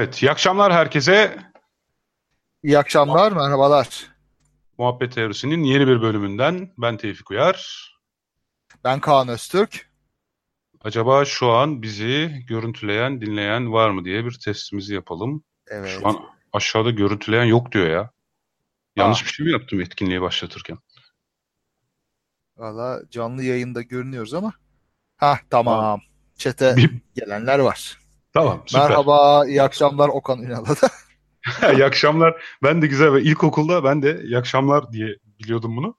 Evet, iyi akşamlar herkese. İyi akşamlar, merhabalar. Muhabbet Teorisi'nin yeni bir bölümünden ben Tevfik Uyar. Ben Kaan Öztürk. Acaba şu an bizi görüntüleyen, dinleyen var mı diye bir testimizi yapalım. Evet. Şu an aşağıda görüntüleyen yok diyor ya. Yanlış Aa. bir şey mi yaptım etkinliği başlatırken? Valla canlı yayında görünüyoruz ama. Ha tamam. Çete Bir- gelenler var. Tamam, süper. Merhaba, iyi akşamlar Okan Ünal'a da. iyi akşamlar. Ben de güzel ve ilkokulda ben de iyi akşamlar diye biliyordum bunu.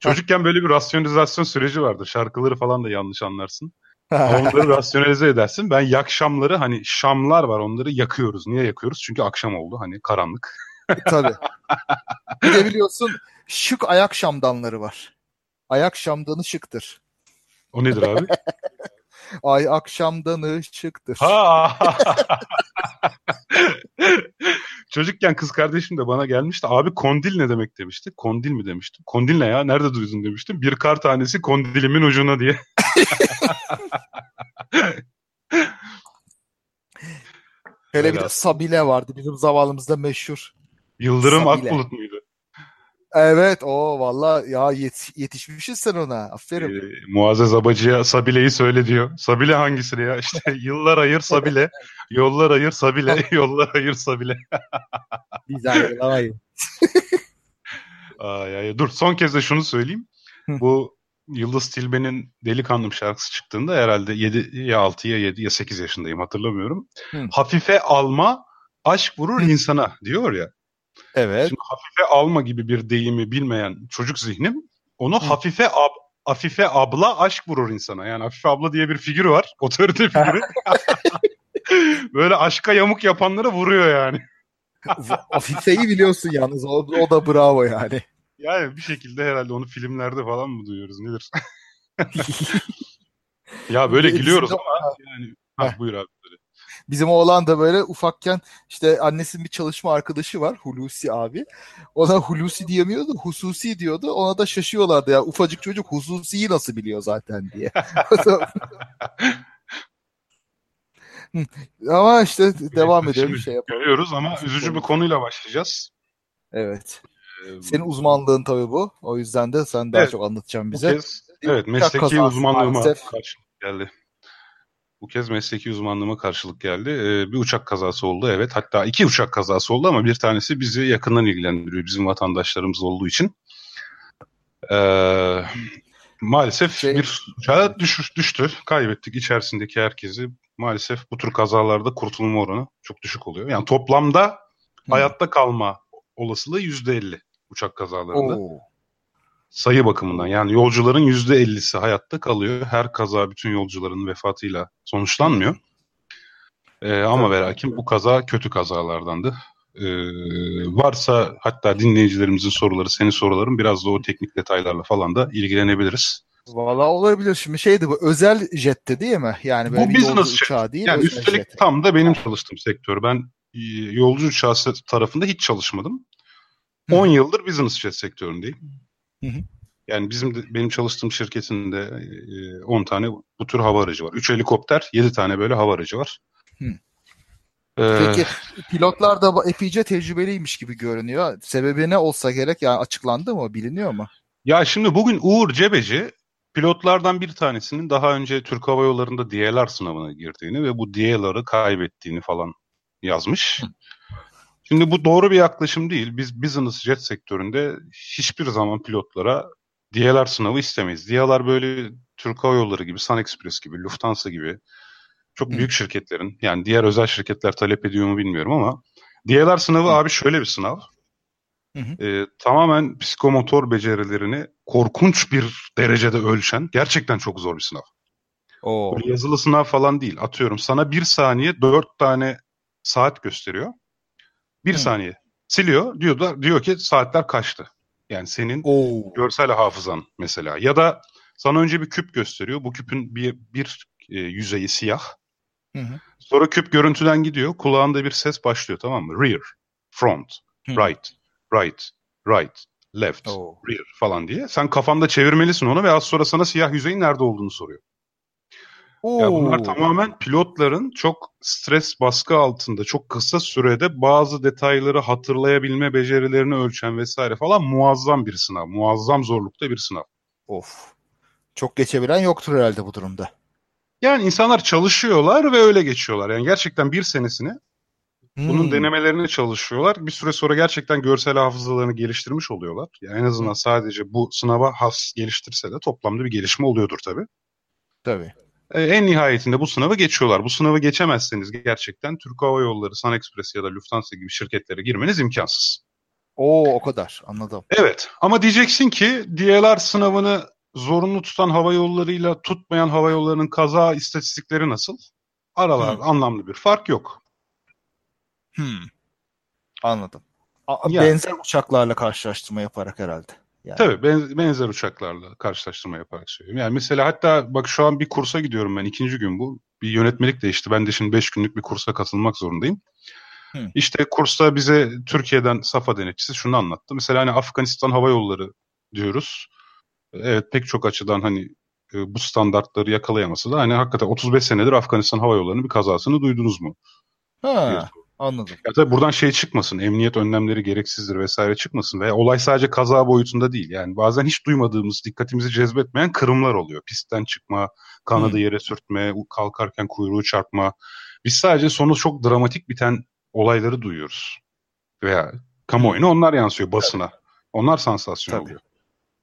Çocukken böyle bir rasyonalizasyon süreci vardır. Şarkıları falan da yanlış anlarsın. Onları rasyonalize edersin. Ben yakşamları hani şamlar var onları yakıyoruz. Niye yakıyoruz? Çünkü akşam oldu hani karanlık. Tabii. Bir de biliyorsun şık ayak şamdanları var. Ayak şamdanı şıktır. O nedir abi? Ay akşamdanı şıktır. ha! Çocukken kız kardeşim de bana gelmişti. Abi kondil ne demek demişti. Kondil mi demiştim. Kondil ne ya? Nerede duydun demiştim. Bir kar tanesi kondilimin ucuna diye. Hele bir de. Sabile vardı bizim zavallımızda meşhur. Yıldırım Sabile. Akbulut muydu? Evet o valla ya yet- yetişmişsin sen ona. Aferin. Ee, Muazzez Abacı'ya Sabile'yi söyle diyor. Sabile hangisini ya? İşte yıllar ayır Sabile, yollar ayır Sabile, yollar ayır Sabile. Biz ayrılamayız. Ay, ay. Dur son kez de şunu söyleyeyim. Bu Yıldız Tilbe'nin Delikanlım şarkısı çıktığında herhalde 7 ya 6 ya 7 ya 8 yaşındayım hatırlamıyorum. Hafife alma aşk vurur insana diyor ya. Evet. Şimdi hafife alma gibi bir deyimi bilmeyen çocuk zihnim onu Hı. hafife ab, Afife abla aşk vurur insana. Yani Afife abla diye bir figür var. Otorite figürü. Böyle aşka yamuk yapanlara vuruyor yani. Afife'yi biliyorsun yalnız. O, o da bravo yani. Yani bir şekilde herhalde onu filmlerde falan mı duyuyoruz nedir? ya böyle gülüyoruz ama yani ha, buyur abi. Bizim oğlan da böyle ufakken işte annesinin bir çalışma arkadaşı var Hulusi abi. Ona Hulusi diyemiyordu, Hususi diyordu. Ona da şaşıyorlardı ya ufacık çocuk Hususi'yi nasıl biliyor zaten diye. Ama işte devam edelim şey yapalım. Görüyoruz ama üzücü bir konuyla başlayacağız. Evet. Ee, Senin uzmanlığın tabii bu. O yüzden de sen daha Evet. çok anlatacaksın bize. kez evet mesleki uzmanlığıma karşılık geldi. Bu kez mesleki uzmanlığıma karşılık geldi. Ee, bir uçak kazası oldu evet. Hatta iki uçak kazası oldu ama bir tanesi bizi yakından ilgilendiriyor. Bizim vatandaşlarımız olduğu için. Ee, maalesef Şey- bir uçağa düş, düştü. Kaybettik içerisindeki herkesi. Maalesef bu tür kazalarda kurtulma oranı çok düşük oluyor. Yani toplamda Hı. hayatta kalma olasılığı %50 uçak kazalarında. Oo. Sayı bakımından yani yolcuların %50'si hayatta kalıyor. Her kaza bütün yolcuların vefatıyla sonuçlanmıyor. Ee, ama ve lakin bu kaza kötü kazalardandı. Ee, varsa hatta dinleyicilerimizin soruları, senin soruların biraz da o teknik detaylarla falan da ilgilenebiliriz. Valla olabilir. Şimdi şeydi bu özel jette değil mi? Yani böyle Bu bir business jet. uçağı değil, Yani üstelik jet. tam da benim çalıştığım sektör. Ben e, yolcu uçağı tarafında hiç çalışmadım. Hı. 10 yıldır business jet sektöründeyim. Hı hı. Yani bizim de, benim çalıştığım şirketin de e, 10 tane bu tür hava aracı var. 3 helikopter, 7 tane böyle hava aracı var. Hı. Ee, Peki pilotlar da epeyce tecrübeliymiş gibi görünüyor. Sebebi ne olsa gerek yani açıklandı mı? Biliniyor mu? Ya şimdi bugün Uğur Cebeci pilotlardan bir tanesinin daha önce Türk Hava Yolları'nda DLR sınavına girdiğini ve bu DLR'ı kaybettiğini falan yazmış. Şimdi bu doğru bir yaklaşım değil. Biz business jet sektöründe hiçbir zaman pilotlara DLR sınavı istemeyiz. DLR böyle Türk Hava Yolları gibi, Sun Express gibi, Lufthansa gibi çok Hı. büyük şirketlerin yani diğer özel şirketler talep ediyor mu bilmiyorum ama DLR sınavı Hı. abi şöyle bir sınav. Hı hı. Ee, tamamen psikomotor becerilerini korkunç bir derecede ölçen gerçekten çok zor bir sınav. Oo. Böyle yazılı sınav falan değil. Atıyorum sana bir saniye dört tane saat gösteriyor. Bir Hı. saniye siliyor. Diyor da diyor ki saatler kaçtı. Yani senin Oo. görsel hafızan mesela. Ya da sana önce bir küp gösteriyor. Bu küpün bir, bir e, yüzeyi siyah. Hı hı. Sonra küp görüntüden gidiyor. Kulağında bir ses başlıyor tamam mı? Rear, front, Hı. right, right, right, left, Oo. rear falan diye. Sen kafanda çevirmelisin onu ve az sonra sana siyah yüzeyin nerede olduğunu soruyor. Oo. Ya bunlar tamamen pilotların çok stres baskı altında çok kısa sürede bazı detayları hatırlayabilme becerilerini ölçen vesaire falan muazzam bir sınav. Muazzam zorlukta bir sınav. Of. Çok geçebilen yoktur herhalde bu durumda. Yani insanlar çalışıyorlar ve öyle geçiyorlar. Yani gerçekten bir senesini bunun hmm. denemelerini çalışıyorlar. Bir süre sonra gerçekten görsel hafızalarını geliştirmiş oluyorlar. Yani en azından sadece bu sınava has geliştirse de toplamda bir gelişme oluyordur tabii. Tabii. Ee, en nihayetinde bu sınavı geçiyorlar. Bu sınavı geçemezseniz gerçekten Türk Hava Yolları, Sun Express ya da Lufthansa gibi şirketlere girmeniz imkansız. Oo o kadar anladım. Evet ama diyeceksin ki DLR sınavını zorunlu tutan hava yollarıyla tutmayan hava yollarının kaza istatistikleri nasıl? Aralar hmm. anlamlı bir fark yok. Hmm. Anladım. A- yani. Benzer uçaklarla karşılaştırma yaparak herhalde. Yani. Tabii benzer uçaklarla karşılaştırma yaparak söylüyorum. Yani mesela hatta bak şu an bir kursa gidiyorum ben ikinci gün bu. Bir yönetmelik değişti. Ben de şimdi beş günlük bir kursa katılmak zorundayım. Hı. İşte kursta bize Türkiye'den SAFA denetçisi şunu anlattı. Mesela hani Afganistan Hava Yolları diyoruz. Evet pek çok açıdan hani e, bu standartları yakalayaması da hani hakikaten 35 senedir Afganistan Hava Yolları'nın bir kazasını duydunuz mu? Ha. Anladım. Ya tabii buradan şey çıkmasın, emniyet önlemleri gereksizdir vesaire çıkmasın veya olay sadece kaza boyutunda değil. Yani bazen hiç duymadığımız, dikkatimizi cezbetmeyen kırımlar oluyor. Pistten çıkma, kanadı hmm. yere sürtme, kalkarken kuyruğu çarpma. Biz sadece sonu çok dramatik biten olayları duyuyoruz. Veya kamuoyuna onlar yansıyor basına. Onlar sansasyon tabii. oluyor.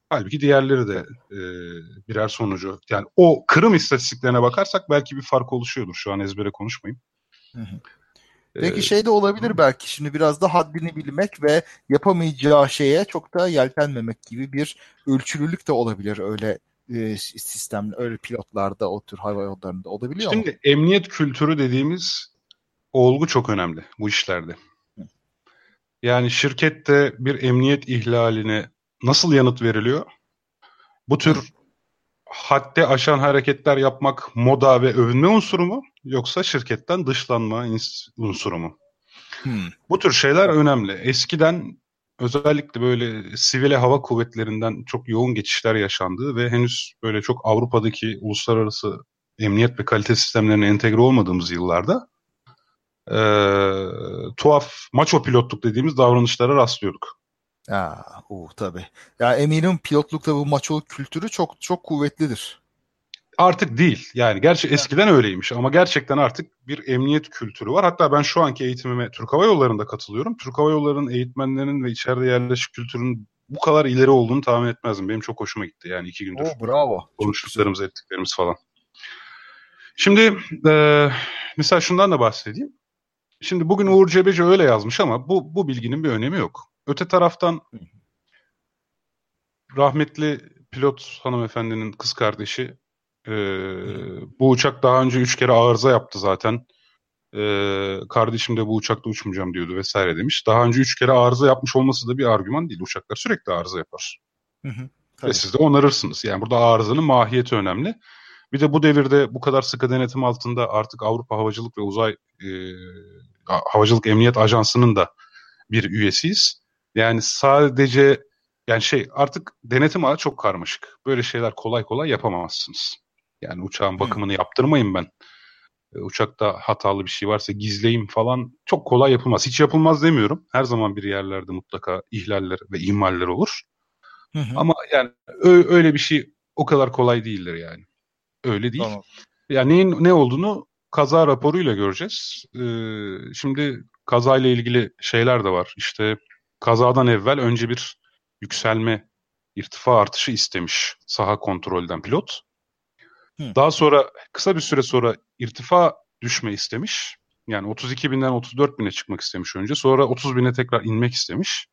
Halbuki diğerleri de e, birer sonucu. Yani o kırım istatistiklerine bakarsak belki bir fark oluşuyordur. Şu an ezbere konuşmayayım. Hı hı. Peki ee, şey de olabilir belki şimdi biraz da haddini bilmek ve yapamayacağı şeye çok da yeltenmemek gibi bir ölçülülük de olabilir öyle e, sistem öyle pilotlarda o tür hava yollarında olabiliyor Şimdi mu? emniyet kültürü dediğimiz olgu çok önemli bu işlerde. Yani şirkette bir emniyet ihlaline nasıl yanıt veriliyor? Bu tür haddi aşan hareketler yapmak moda ve övünme unsuru mu? Yoksa şirketten dışlanma unsuru mu? Hmm. Bu tür şeyler önemli. Eskiden özellikle böyle sivile hava kuvvetlerinden çok yoğun geçişler yaşandığı ve henüz böyle çok Avrupa'daki uluslararası emniyet ve kalite sistemlerine entegre olmadığımız yıllarda e, tuhaf maço pilotluk dediğimiz davranışlara rastlıyorduk. Ya, uh, tabii. Ya eminim pilotlukta bu maçoluk kültürü çok çok kuvvetlidir. Artık değil. Yani gerçi eskiden öyleymiş ama gerçekten artık bir emniyet kültürü var. Hatta ben şu anki eğitimime Türk Hava Yolları'nda katılıyorum. Türk Hava Yolları'nın eğitmenlerinin ve içeride yerleşik kültürünün bu kadar ileri olduğunu tahmin etmezdim. Benim çok hoşuma gitti yani iki gündür. Oo, bravo. Konuştuklarımız, ettiklerimiz falan. Şimdi e, mesela şundan da bahsedeyim. Şimdi bugün Uğur Cebeci öyle yazmış ama bu, bu bilginin bir önemi yok. Öte taraftan rahmetli pilot hanımefendinin kız kardeşi e, bu uçak daha önce üç kere arıza yaptı zaten. E, kardeşim de bu uçakta uçmayacağım diyordu vesaire demiş. Daha önce üç kere arıza yapmış olması da bir argüman değil. Uçaklar sürekli arıza yapar. Hı hı, Ve siz de onarırsınız. Yani burada arızanın mahiyeti önemli. Bir de bu devirde bu kadar sıkı denetim altında artık Avrupa Havacılık ve Uzay e, Havacılık Emniyet Ajansı'nın da bir üyesiyiz. Yani sadece yani şey artık denetim ağı çok karmaşık. Böyle şeyler kolay kolay yapamazsınız. Yani uçağın bakımını hmm. yaptırmayın ben. E, uçakta hatalı bir şey varsa gizleyim falan çok kolay yapılmaz. Hiç yapılmaz demiyorum. Her zaman bir yerlerde mutlaka ihlaller ve ihmaller olur. Hı hı. Ama yani öyle bir şey o kadar kolay değildir yani. Öyle değil. Tamam. Yani neyin ne olduğunu kaza raporuyla göreceğiz. Ee, şimdi kazayla ilgili şeyler de var. İşte kazadan evvel önce bir yükselme, irtifa artışı istemiş saha kontrolden pilot. Hı. Daha sonra kısa bir süre sonra irtifa düşme istemiş. Yani 32 binden 34 bine çıkmak istemiş önce. Sonra 30 bine tekrar inmek istemiş.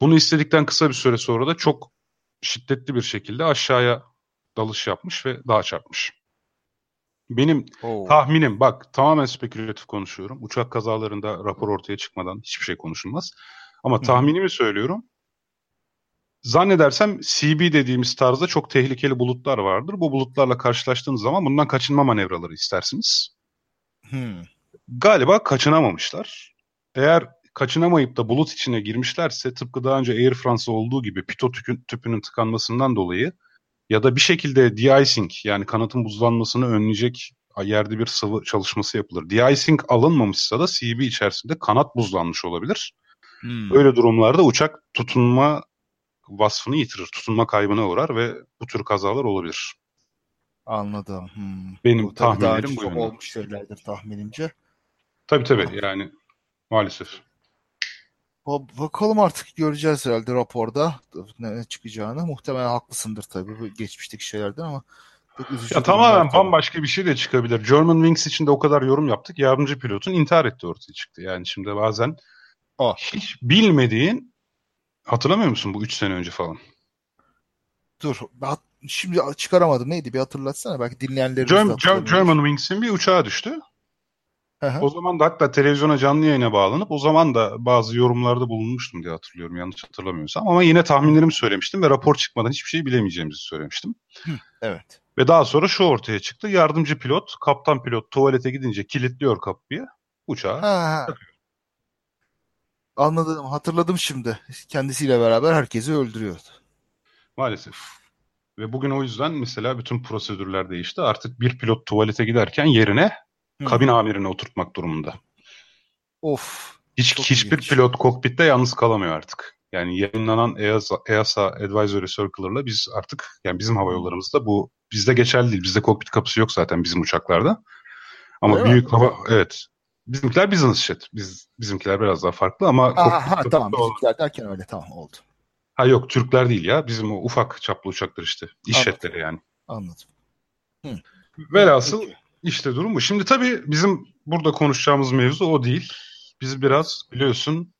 Bunu istedikten kısa bir süre sonra da çok şiddetli bir şekilde aşağıya dalış yapmış ve daha çarpmış. Benim Oo. tahminim bak tamamen spekülatif konuşuyorum. Uçak kazalarında rapor ortaya çıkmadan hiçbir şey konuşulmaz. Ama tahminimi söylüyorum. Zannedersem CB dediğimiz tarzda çok tehlikeli bulutlar vardır. Bu bulutlarla karşılaştığınız zaman bundan kaçınma manevraları istersiniz. Hmm. Galiba kaçınamamışlar. Eğer kaçınamayıp da bulut içine girmişlerse tıpkı daha önce Air France olduğu gibi pitot tüpünün tıkanmasından dolayı ya da bir şekilde de-icing yani kanatın buzlanmasını önleyecek yerde bir sıvı çalışması yapılır. De-icing alınmamışsa da CB içerisinde kanat buzlanmış olabilir. Hmm. Böyle durumlarda uçak tutunma vasfını yitirir, tutunma kaybına uğrar ve bu tür kazalar olabilir. Anladım. Hmm. Benim bu, tahminlerim bu yönde. olmuş şeylerdir tahminimce. Tabii tabii yani maalesef. Bakalım artık göreceğiz herhalde raporda ne çıkacağını. Muhtemelen haklısındır tabii bu geçmişteki şeylerden ama. Ya tamamen bambaşka bir şey de çıkabilir. German Wings için de o kadar yorum yaptık. Yardımcı pilotun intihar etti ortaya çıktı. Yani şimdi bazen oh. hiç bilmediğin hatırlamıyor musun bu 3 sene önce falan? Dur şimdi çıkaramadım. Neydi bir hatırlatsana. Belki dinleyenlerimiz German, German Wings'in bir uçağı düştü. Hı O zaman da hatta televizyona canlı yayına bağlanıp o zaman da bazı yorumlarda bulunmuştum diye hatırlıyorum yanlış hatırlamıyorsam. Ama yine tahminlerimi söylemiştim ve rapor çıkmadan hiçbir şey bilemeyeceğimizi söylemiştim. Hı, evet. Ve daha sonra şu ortaya çıktı. Yardımcı pilot, kaptan pilot tuvalete gidince kilitliyor kapıyı. Uçağı ha, Anladım, hatırladım şimdi. Kendisiyle beraber herkesi öldürüyordu. Maalesef. Ve bugün o yüzden mesela bütün prosedürler değişti. Artık bir pilot tuvalete giderken yerine kabin amirine oturtmak durumunda. Of. Hiç hiçbir ilginç. pilot kokpitte yalnız kalamıyor artık. Yani yayınlanan EASA, EASA Advisory Circular'la biz artık yani bizim hava yollarımızda bu bizde geçerli değil. Bizde kokpit kapısı yok zaten bizim uçaklarda. Ama Öyle büyük mi? hava evet. Bizimkiler business jet. Biz bizimkiler biraz daha farklı ama Aha, ha, tamam bizimkiler derken öyle tamam oldu. Ha yok Türkler değil ya. Bizim o ufak çaplı uçaklar işte. İş Anladım. jetleri yani. Anladım. Hı. Velhasıl Peki. işte durum bu. Şimdi tabii bizim burada konuşacağımız mevzu o değil. Biz biraz biliyorsun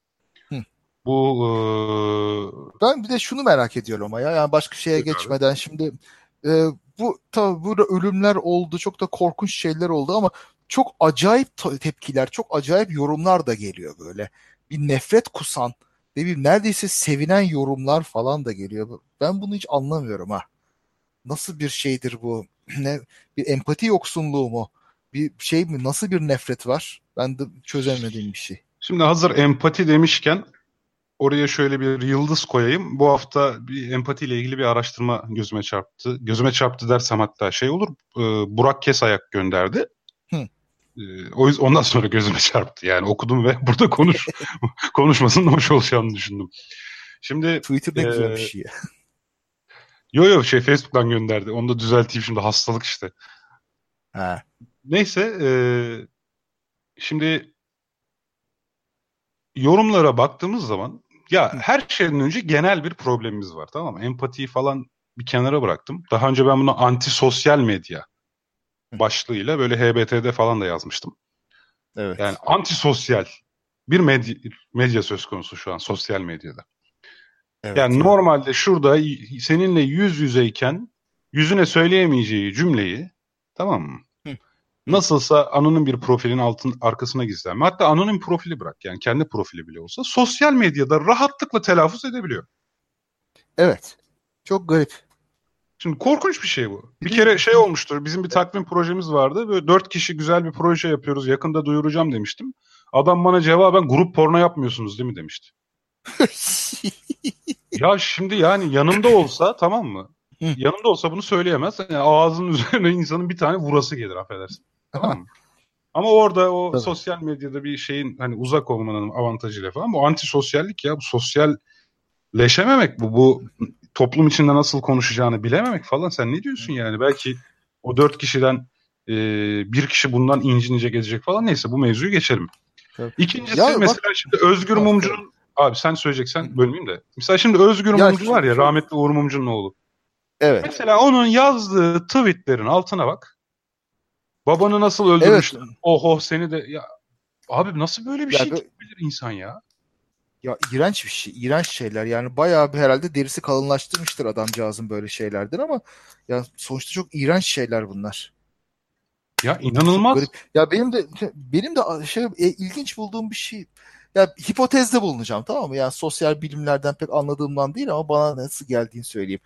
Hı. bu e... ben bir de şunu merak ediyorum ama ya yani başka şeye Peki geçmeden şimdi e, bu tabii burada ölümler oldu. Çok da korkunç şeyler oldu ama çok acayip tepkiler, çok acayip yorumlar da geliyor böyle. Bir nefret kusan ne bileyim neredeyse sevinen yorumlar falan da geliyor. Ben bunu hiç anlamıyorum ha. Nasıl bir şeydir bu? Ne bir empati yoksunluğu mu? Bir şey mi? Nasıl bir nefret var? Ben de çözemediğim bir şey. Şimdi hazır empati demişken oraya şöyle bir yıldız koyayım. Bu hafta bir empati ile ilgili bir araştırma gözüme çarptı. Gözüme çarptı dersem hatta şey olur. Burak Kesayak gönderdi. Ee, o yüzden ondan sonra gözüme çarptı. Yani okudum ve burada konuş konuşmasının hoş olacağını düşündüm. Şimdi Twitter ne e, güzel bir şey. yo yo şey Facebook'tan gönderdi. Onu da düzelteyim şimdi hastalık işte. Ha. Neyse e, şimdi yorumlara baktığımız zaman ya her şeyden önce genel bir problemimiz var tamam mı? Empatiyi falan bir kenara bıraktım. Daha önce ben bunu antisosyal medya başlığıyla böyle HBT'de falan da yazmıştım. Evet. Yani antisosyal bir medya, medya söz konusu şu an sosyal medyada. Evet, yani evet. normalde şurada seninle yüz yüzeyken yüzüne söyleyemeyeceği cümleyi tamam mı? Nasılsa anonim bir profilin altın arkasına gizlenme. Hatta anonim profili bırak yani kendi profili bile olsa sosyal medyada rahatlıkla telaffuz edebiliyor. Evet. Çok garip. Şimdi korkunç bir şey bu. Bir kere şey olmuştur. Bizim bir takvim projemiz vardı. Böyle dört kişi güzel bir proje yapıyoruz. Yakında duyuracağım demiştim. Adam bana cevaben grup porno yapmıyorsunuz değil mi demişti. ya şimdi yani yanımda olsa tamam mı? yanımda olsa bunu söyleyemez. Yani ağzının üzerine insanın bir tane vurası gelir affedersin. Tamam mı? Ama orada o Tabii. sosyal medyada bir şeyin hani uzak olmanın avantajıyla falan bu antisosyallik ya bu sosyal leşememek bu. Bu toplum içinde nasıl konuşacağını bilememek falan. Sen ne diyorsun yani? Belki o dört kişiden e, bir kişi bundan incinecek edecek falan. Neyse bu mevzuyu geçelim. Evet. İkincisi ya, mesela bak, şimdi Özgür bak, Mumcu'nun abi sen söyleyeceksen bölmeyeyim de. Mesela şimdi Özgür ya, Mumcu var ya rahmetli Uğur Mumcu'nun oğlu. Evet. Mesela onun yazdığı tweetlerin altına bak. Babanı nasıl öldürmüşler? Evet. Oh seni de ya abi nasıl böyle bir ya şey bilir insan ya? Ya iğrenç bir şey. iğrenç şeyler. Yani bayağı bir herhalde derisi kalınlaştırmıştır adamcağızın böyle şeylerden ama ya sonuçta çok iğrenç şeyler bunlar. Ya inanılmaz. Ya benim de benim de şey e, ilginç bulduğum bir şey ya hipotezde bulunacağım tamam mı? Yani sosyal bilimlerden pek anladığımdan değil ama bana nasıl geldiğini söyleyeyim.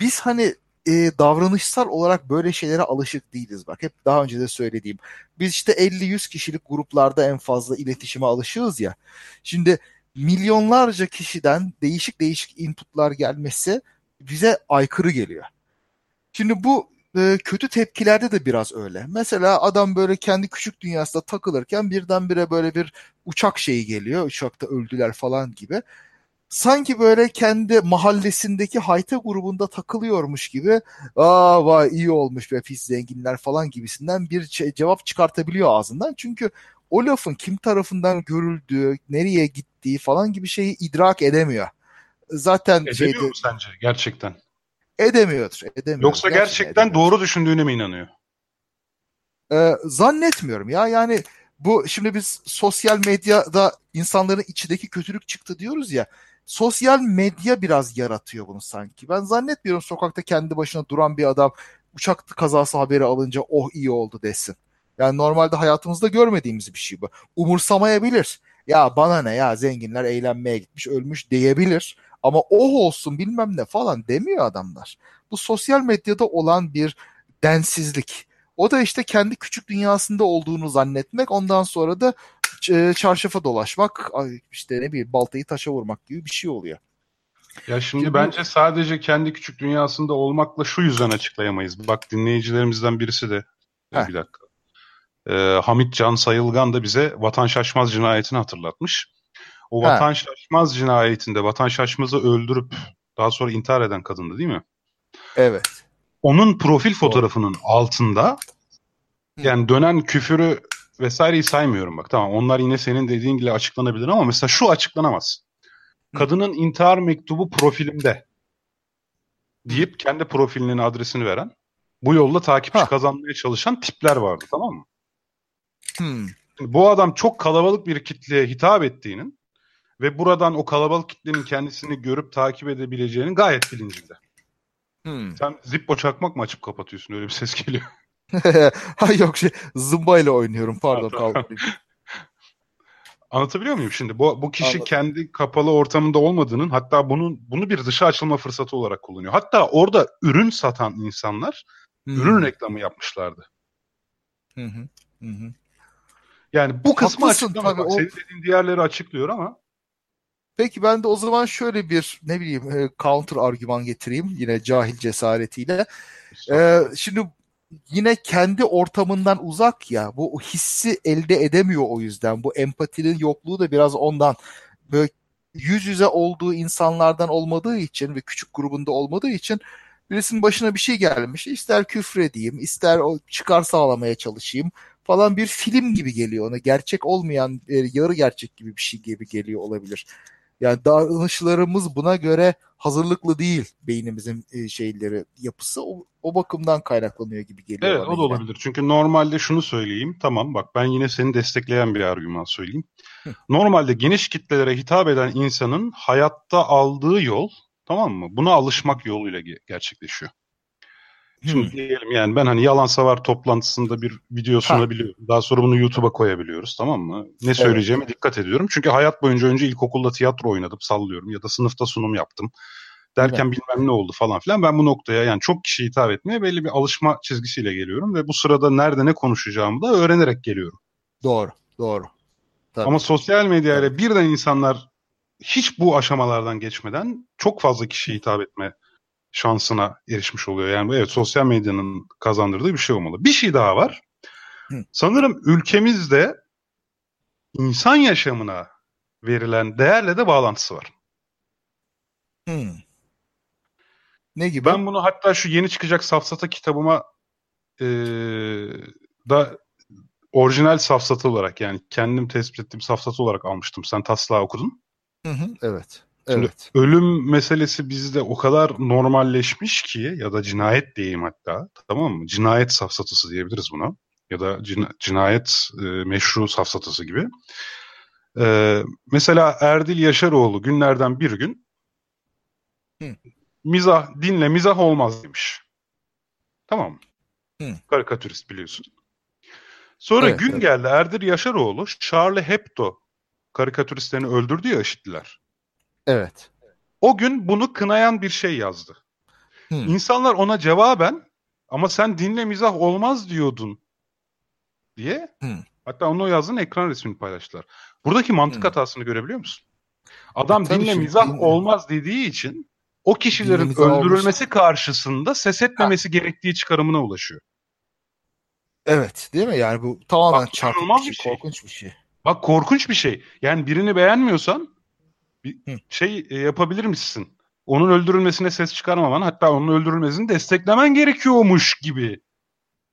Biz hani e, davranışsal olarak böyle şeylere alışık değiliz bak. Hep daha önce de söylediğim. Biz işte 50-100 kişilik gruplarda en fazla iletişime alışığız ya. Şimdi milyonlarca kişiden değişik değişik inputlar gelmesi bize aykırı geliyor. Şimdi bu e, kötü tepkilerde de biraz öyle. Mesela adam böyle kendi küçük dünyasında takılırken birdenbire böyle bir uçak şeyi geliyor. Uçakta öldüler falan gibi. Sanki böyle kendi mahallesindeki hayta grubunda takılıyormuş gibi aa vay iyi olmuş be pis zenginler falan gibisinden bir şey, cevap çıkartabiliyor ağzından. Çünkü o lafın kim tarafından görüldüğü, nereye gittiği falan gibi şeyi idrak edemiyor. Zaten Edemiyor şeyde, mu sence gerçekten? edemiyordur. edemiyordur. Yoksa gerçekten edemiyordur. doğru düşündüğüne mi inanıyor? Ee, zannetmiyorum ya yani bu şimdi biz sosyal medyada insanların içindeki kötülük çıktı diyoruz ya sosyal medya biraz yaratıyor bunu sanki. Ben zannetmiyorum sokakta kendi başına duran bir adam uçak kazası haberi alınca oh iyi oldu desin. Yani normalde hayatımızda görmediğimiz bir şey bu. Umursamayabilir. Ya bana ne ya zenginler eğlenmeye gitmiş ölmüş diyebilir. Ama oh olsun bilmem ne falan demiyor adamlar. Bu sosyal medyada olan bir densizlik. O da işte kendi küçük dünyasında olduğunu zannetmek. Ondan sonra da e, çarşafa dolaşmak, işte ne bileyim baltayı taşa vurmak gibi bir şey oluyor. Ya şimdi bu- bence sadece kendi küçük dünyasında olmakla şu yüzden açıklayamayız. Bak dinleyicilerimizden birisi de Heh. bir dakika. Ee, Hamit Can Sayılgan da bize Vatan Şaşmaz cinayetini hatırlatmış. O Ha. Vatan Şaşmaz cinayetinde Vatan Şaşmaz'ı öldürüp daha sonra intihar eden kadındı değil mi? Evet. Onun profil fotoğrafının altında Hı. yani dönen küfürü vesaireyi saymıyorum bak. Tamam onlar yine senin dediğin gibi açıklanabilir ama mesela şu açıklanamaz. Kadının intihar mektubu profilimde deyip kendi profilinin adresini veren bu yolla takipçi Ha. kazanmaya çalışan tipler vardı tamam mı? Hmm. Bu adam çok kalabalık bir kitleye hitap ettiğinin ve buradan o kalabalık kitlenin kendisini görüp takip edebileceğinin gayet bilincinde. Hmm. Sen Zippo çakmak mı açıp kapatıyorsun öyle bir ses geliyor. ha yok şey zımba ile oynuyorum pardon kaldırayım. Anlatabiliyor muyum şimdi? Bu, bu kişi Anladım. kendi kapalı ortamında olmadığının hatta bunun bunu bir dışa açılma fırsatı olarak kullanıyor. Hatta orada ürün satan insanlar Hmm. ürün reklamı yapmışlardı. Hı hı. Hı hı. Yani bu kısmı Haklısın açıklamaz. tabii, o- Senin dediğin diğerleri açıklıyor ama Peki ben de o zaman şöyle bir ne bileyim e, counter argüman getireyim yine cahil cesaretiyle. Ee, şimdi yine kendi ortamından uzak ya bu hissi elde edemiyor o yüzden. Bu empatinin yokluğu da biraz ondan. Böyle yüz yüze olduğu insanlardan olmadığı için ve küçük grubunda olmadığı için birisinin başına bir şey gelmiş. İster küfredeyim, ister o çıkar sağlamaya çalışayım falan bir film gibi geliyor ona. Gerçek olmayan, e, yarı gerçek gibi bir şey gibi geliyor olabilir. Yani davranışlarımız buna göre hazırlıklı değil beynimizin e, şeyleri, yapısı. O, o bakımdan kaynaklanıyor gibi geliyor Evet o da yine. olabilir. Çünkü normalde şunu söyleyeyim. Tamam bak ben yine seni destekleyen bir argüman söyleyeyim. Hı. Normalde geniş kitlelere hitap eden insanın hayatta aldığı yol tamam mı? Buna alışmak yoluyla ge- gerçekleşiyor. Şimdi Hmm. diyelim yani ben hani yalan savar toplantısında bir video sunabiliyorum. Daha sonra bunu YouTube'a koyabiliyoruz tamam mı? Ne söyleyeceğime dikkat ediyorum. Çünkü hayat boyunca önce ilkokulda tiyatro oynadım sallıyorum ya da sınıfta sunum yaptım. Derken bilmem ne oldu falan filan. Ben bu noktaya yani çok kişiye hitap etmeye belli bir alışma çizgisiyle geliyorum ve bu sırada nerede ne konuşacağımı da öğrenerek geliyorum. Doğru, doğru. Tabii. Ama sosyal medya ile birden insanlar hiç bu aşamalardan geçmeden çok fazla kişiye hitap etme şansına erişmiş oluyor. Yani evet sosyal medyanın kazandırdığı bir şey olmalı. Bir şey daha var. Hı. Sanırım ülkemizde insan yaşamına verilen değerle de bağlantısı var. Hmm. Ne gibi? Ben bunu hatta şu yeni çıkacak Safsata kitabıma eee, da orijinal safsatı olarak yani kendim tespit ettiğim safsatı olarak almıştım. Sen taslağı okudun. Hı hı, evet. Şimdi Evet. ölüm meselesi bizde o kadar normalleşmiş ki ya da cinayet diyeyim hatta tamam mı? Cinayet safsatası diyebiliriz buna. Ya da cina- cinayet e, meşru safsatası gibi. E, mesela Erdil Yaşaroğlu günlerden bir gün Hı. mizah dinle mizah olmaz demiş. Tamam mı? Hı. Karikatürist biliyorsun. Sonra Evet, gün evet. geldi Erdil Yaşaroğlu Charlie Hebdo karikatüristlerini öldürdü ya IŞİD'liler. Evet. O gün bunu kınayan bir şey yazdı. Hı. İnsanlar ona cevaben ama sen dinle mizah olmaz diyordun diye Hı. hatta onun o yazdığın ekran resmini paylaştılar. Buradaki mantık Hı. hatasını görebiliyor musun? Adam Tabii dinle şimdi mizah din- olmaz dediği için o kişilerin öldürülmesi karşısında ses etmemesi gerektiği çıkarımına ulaşıyor. Evet değil mi? Yani bu tamamen Bak, çarpık bir şey, bir şey. korkunç bir şey. Bak korkunç bir şey. Yani birini beğenmiyorsan bir Hı. şey e, yapabilir misin? Onun öldürülmesine ses çıkarmaman hatta onun öldürülmesini desteklemen gerekiyormuş gibi.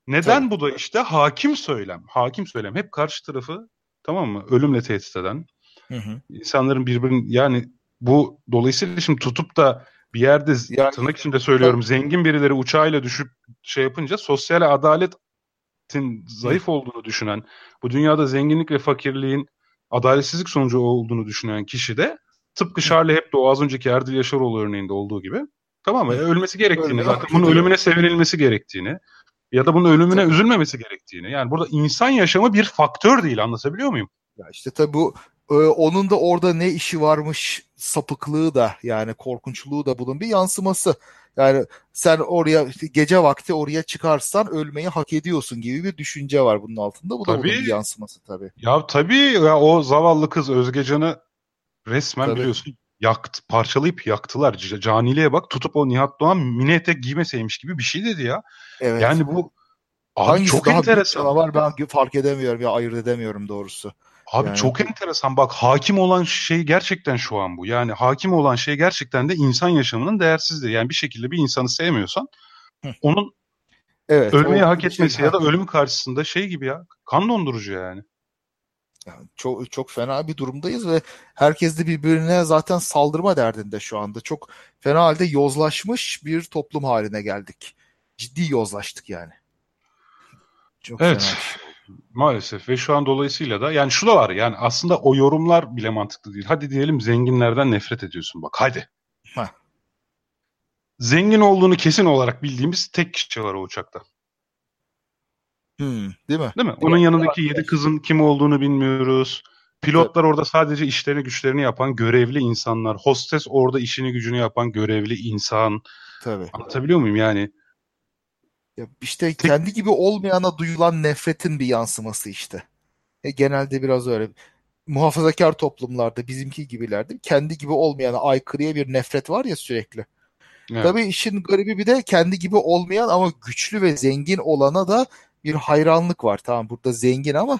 Neden bu da işte hakim söylem. Hakim söylem hep karşı tarafı tamam mı? Ölümle tehdit eden. Hı hı. insanların birbirini yani bu dolayısıyla şimdi tutup da bir yerde Yani- tırnak içinde söylüyorum zengin birileri uçağıyla düşüp şey yapınca sosyal adaletin zayıf olduğunu düşünen bu dünyada zenginlik ve fakirliğin adaletsizlik sonucu olduğunu düşünen kişi de tıpkı Charlie Hebdo az önceki Erdil Yaşaroğlu örneğinde olduğu gibi tamam mı? Ölmesi gerektiğini Ölmeyi zaten bunun ölümüne sevinilmesi gerektiğini ya da bunun ölümüne Tabii. üzülmemesi gerektiğini. Yani burada insan yaşamı bir faktör değil anlatabiliyor muyum? Ya işte tabii bu e, onun da orada ne işi varmış sapıklığı da yani korkunçluğu da bunun bir yansıması. Yani sen oraya gece vakti oraya çıkarsan ölmeyi hak ediyorsun gibi bir düşünce var bunun altında. Bu da bunun bir yansıması tabii. Ya tabii ya o zavallı kız Özgecan'ı resmen Tabii. biliyorsun yaktı, parçalayıp yaktılar. Caniliğe bak tutup o Nihat Doğan mini etek giymeseymiş gibi bir şey dedi ya. Evet. Yani bu abi Hangisi çok daha enteresan. canavar ben fark edemiyorum ya ayırt edemiyorum doğrusu. Abi Yani- çok enteresan bak hakim olan şey gerçekten şu an bu. Yani hakim olan şey gerçekten de insan yaşamının değersizliği. Yani bir şekilde bir insanı sevmiyorsan Hı. onun Evet. ölmeyi hak şey- etmesi ya da ölüm karşısında şey gibi ya kan dondurucu yani. Yani çok çok fena bir durumdayız ve herkes de birbirine zaten saldırma derdinde şu anda. Çok fena halde yozlaşmış bir toplum haline geldik. Ciddi yozlaştık yani. Çok Evet. fena şey. Maalesef ve şu an dolayısıyla da yani şu da var yani aslında o yorumlar bile mantıklı değil. Hadi diyelim zenginlerden nefret ediyorsun bak hadi. Heh. Zengin olduğunu kesin olarak bildiğimiz tek kişi var o uçakta. Hmm, değil mi? Değil mi? Onun Evet, yanındaki yedi kızın kim olduğunu bilmiyoruz. Pilotlar orada sadece işlerini güçlerini yapan görevli insanlar. Hostes orada işini gücünü yapan görevli insan. Tabii. Anlatabiliyor muyum yani? Ya işte kendi gibi olmayana duyulan nefretin bir yansıması işte. E, genelde biraz öyle. Muhafazakar toplumlarda bizimki gibilerde kendi gibi olmayana aykırıya bir nefret var ya sürekli. Evet. Tabii işin garibi bir de kendi gibi olmayan ama güçlü ve zengin olana da bir hayranlık var. Tamam burada zengin ama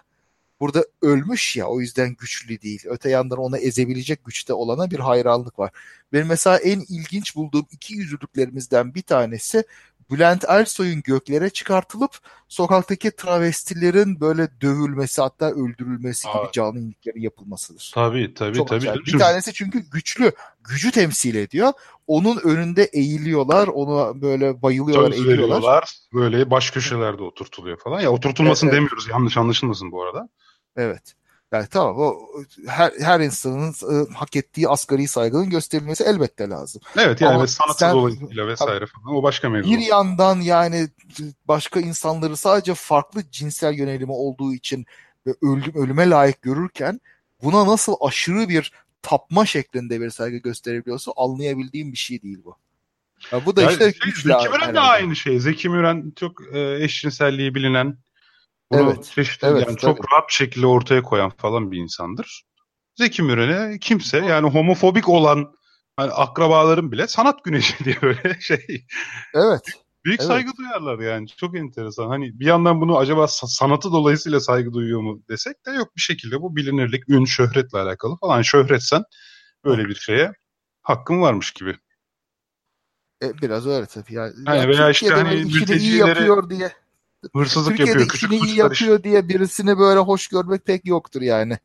burada ölmüş ya o yüzden güçlü değil. Öte yandan onu ezebilecek güçte olana bir hayranlık var. Benim mesela en ilginç bulduğum iki yüzlülüklerimizden bir tanesi Bülent Ersoy'un göklere çıkartılıp sokaktaki travestilerin böyle dövülmesi hatta öldürülmesi gibi Aa. canlı iyiliklerin yapılmasıdır. Tabii tabii Çok tabii. acayip. Bir tanesi çünkü güçlü, gücü temsil ediyor. Onun önünde eğiliyorlar, ona böyle bayılıyorlar, Söz eğiliyorlar. Böyle baş köşelerde oturtuluyor falan. Ya oturtulmasın evet. demiyoruz. Yanlış anlaşılmasın bu arada. Evet. Yani tamam o her, her insanın e, hak ettiği asgari saygının gösterilmesi elbette lazım. Evet yani Ama sanatı sen- dolayısıyla vesaire falan. O başka mevzu. Bir yandan yani başka insanları sadece farklı cinsel yönelimi olduğu için ölüm, ölüme layık görürken buna nasıl aşırı bir tapma şeklinde bir saygı gösterebiliyorsa anlayabildiğim bir şey değil bu. Ya bu da Ya işte şey, Zeki Müren de aynı şey. Zeki Müren çok e, eşcinselliği bilinen bunu Evet, çeşitli evet, yani çok rahat bir şekilde ortaya koyan falan bir insandır. Zeki Müren'e kimse yani homofobik olan hani akrabaların bile sanat güneşi diye böyle şey Evet. büyük Evet. saygı duyarlar yani. Çok enteresan. Hani bir yandan bunu acaba sa- sanatı dolayısıyla saygı duyuyor mu desek de yok bir şekilde bu bilinirlik, ün, şöhretle alakalı falan. Şöhretsen böyle bir şeye hakkın varmış gibi. E, biraz öyle tabii. Yani, Yani ya veya işte hani işini iyi mültecileri yapıyor diye Hırsızlık Türkiye'de yapıyor. Küçük işini iyi iş- yapıyor diye birisini böyle hoş görmek pek yoktur yani.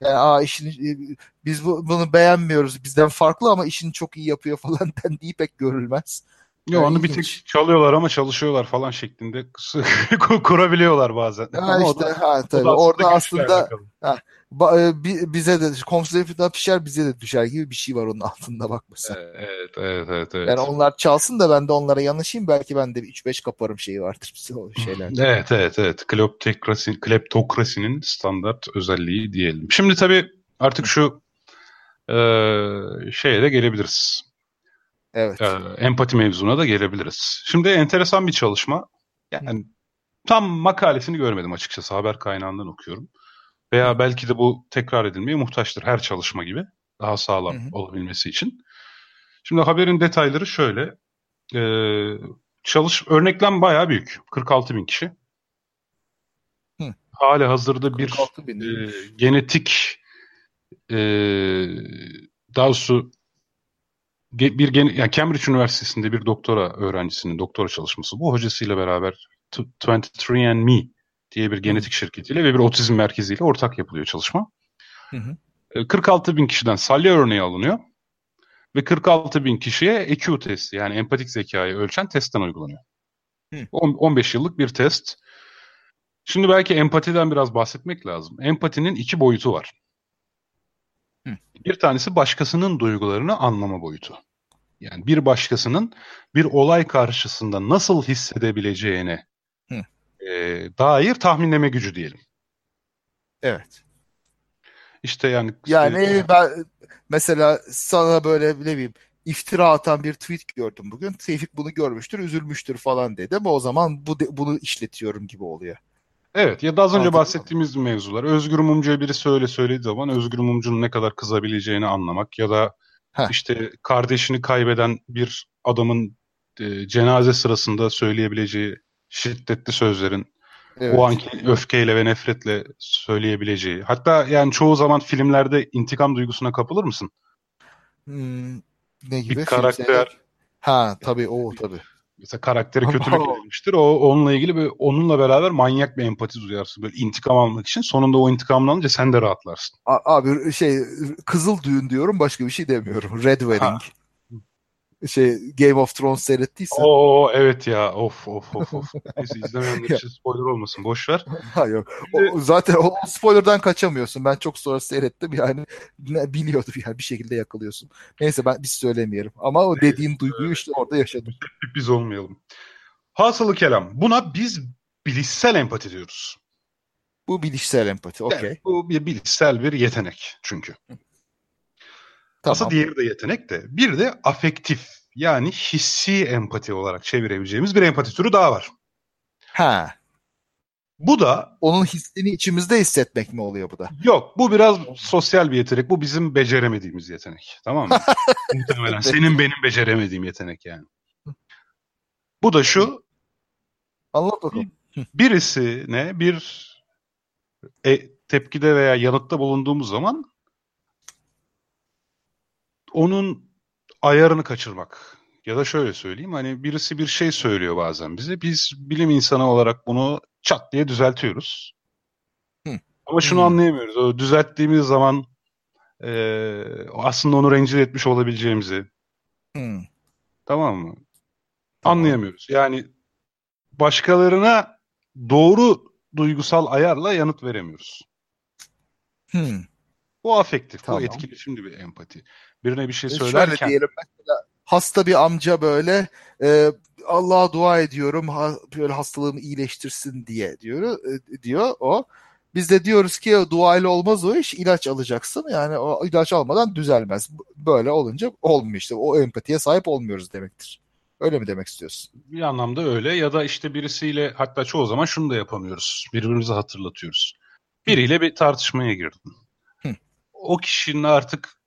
Yani aa işini biz bu, bunu beğenmiyoruz. Bizden farklı ama işini çok iyi yapıyor falan dendiği pek görülmez. Yo, Yani onu bir tek çalıyorlar ama çalışıyorlar falan şeklinde kurabiliyorlar bazen. Ha Ama o işte da- ha o tabii da orada aslında alakalı. ba- e, bi- bize de komşuda pişer bize de düşer gibi bir şey var onun altında bak mesela. Evet, evet, evet, evet. Yani onlar çalsın da ben de onlara yanaşayım belki ben de bir 3-5 kaparım şeyi vardır bize o şeyler. Evet, evet, evet. Kleptokrasi, kleptokrasinin standart özelliği diyelim. Şimdi tabii artık şu e, şeye de gelebiliriz. Evet. E, empati mevzuna da gelebiliriz. Şimdi enteresan bir çalışma. Yani tam makalesini görmedim açıkçası. Haber kaynağından okuyorum. Veya belki de bu tekrar edilmeye muhtaçtır her çalışma gibi. Daha sağlam Hı hı. olabilmesi için. Şimdi haberin detayları şöyle. Ee, çalış örneklem bayağı büyük. 46 bin kişi. Hı. Hali hazırda bir 46 bin. e, genetik e, daha doğrusu bir gene, yani Cambridge Üniversitesi'nde bir doktora öğrencisinin doktora çalışması. Bu hocasıyla beraber T- 23andMe diye bir genetik şirketiyle ve bir otizm merkeziyle ortak yapılıyor çalışma. Hı hı. E, 46 bin kişiden salya örneği alınıyor ve 46 bin kişiye EQ testi yani empatik zekayı ölçen testten uygulanıyor. Hı. On- 15 yıllık bir test. Şimdi belki empatiden biraz bahsetmek lazım. Empatinin iki boyutu var. Hı. Bir tanesi başkasının duygularını anlama boyutu. Yani bir başkasının bir olay karşısında nasıl hissedebileceğine Hı. e, dair tahminleme gücü diyelim. Evet. İşte yani Yani e, ben mesela sana böyle ne bileyim iftira atan bir tweet gördüm bugün. Tevfik bunu görmüştür, üzülmüştür falan dedim. O zaman bu bunu işletiyorum gibi oluyor. Evet ya da az önce Anladım. bahsettiğimiz mevzular. Özgür Mumcu'ya birisi öyle söylediği zaman Özgür Mumcu'nun ne kadar kızabileceğini anlamak ya da Heh. işte kardeşini kaybeden bir adamın e, cenaze sırasında söyleyebileceği şiddetli sözlerin Evet. o anki öfkeyle ve nefretle söyleyebileceği. Hatta yani çoğu zaman filmlerde intikam duygusuna kapılır mısın? Hmm, ne gibi? Bir karakter Ha tabii o tabii. Mesela karakteri Ama kötülük o- onunla ilgili böyle onunla beraber manyak bir empati duyarsın. Böyle intikam almak için. Sonunda o intikamını alınca sen de rahatlarsın. A- Abi şey Kızıl Düğün diyorum başka bir şey demiyorum. Red Wedding. Şey Game of Thrones seyrettiysen. Oo evet ya of of of of. Neyse izlemeyenler için spoiler olmasın boş ver. Ha yok. O, zaten o spoiler'dan kaçamıyorsun. Ben çok sonra seyrettim yani biliyordum yani bir şekilde yakalıyorsun. Neyse ben biz söylemeyelim. Ama o dediğin duyguyu işte orada yaşadım. Biz olmayalım. Hasılı kelam. Buna biz bilişsel empati diyoruz. Bu bilişsel empati. Okey. Evet, bu bir bilişsel bir yetenek çünkü. Tamam. Aslında diğeri de yetenek de. Bir de afektif yani hissi empati olarak çevirebileceğimiz bir empati türü daha var. Ha. Bu da Onun hissini içimizde hissetmek mi oluyor bu da? yok bu biraz sosyal bir yetenek. Bu bizim beceremediğimiz yetenek. Tamam mı? Muhtemelen senin benim beceremediğim yetenek yani. Bu da şu Anlat bakalım. birisine bir e, tepkide veya yanıtta bulunduğumuz zaman onun ayarını kaçırmak. Ya da şöyle söyleyeyim hani birisi bir şey söylüyor bazen bize. Biz bilim insanı olarak bunu çat diye düzeltiyoruz. Hı. Ama şunu Hı. anlayamıyoruz. O düzelttiğimiz zaman e, aslında onu rencide etmiş olabileceğimizi Hmm. tamam mı? Tamam. Anlayamıyoruz. Yani başkalarına doğru duygusal ayarla yanıt veremiyoruz. Hmm. Bu afektif, Tamam. bu etkileşimli bir empati. Birine bir şey E, Şöyle söylerken diyelim mesela hasta bir amca böyle e, Allah'a dua ediyorum ha, böyle hastalığımı iyileştirsin diye diyor e, diyor o. Biz de diyoruz ki duayla olmaz o iş ilaç alacaksın yani o ilaç almadan düzelmez. Böyle olunca olmuyor işte o empatiye sahip olmuyoruz demektir. Öyle mi demek istiyorsun? bir anlamda öyle ya da işte birisiyle hatta çoğu zaman şunu da yapamıyoruz. Birbirimize hatırlatıyoruz. Biriyle bir tartışmaya girdin. Hı. O kişinin artık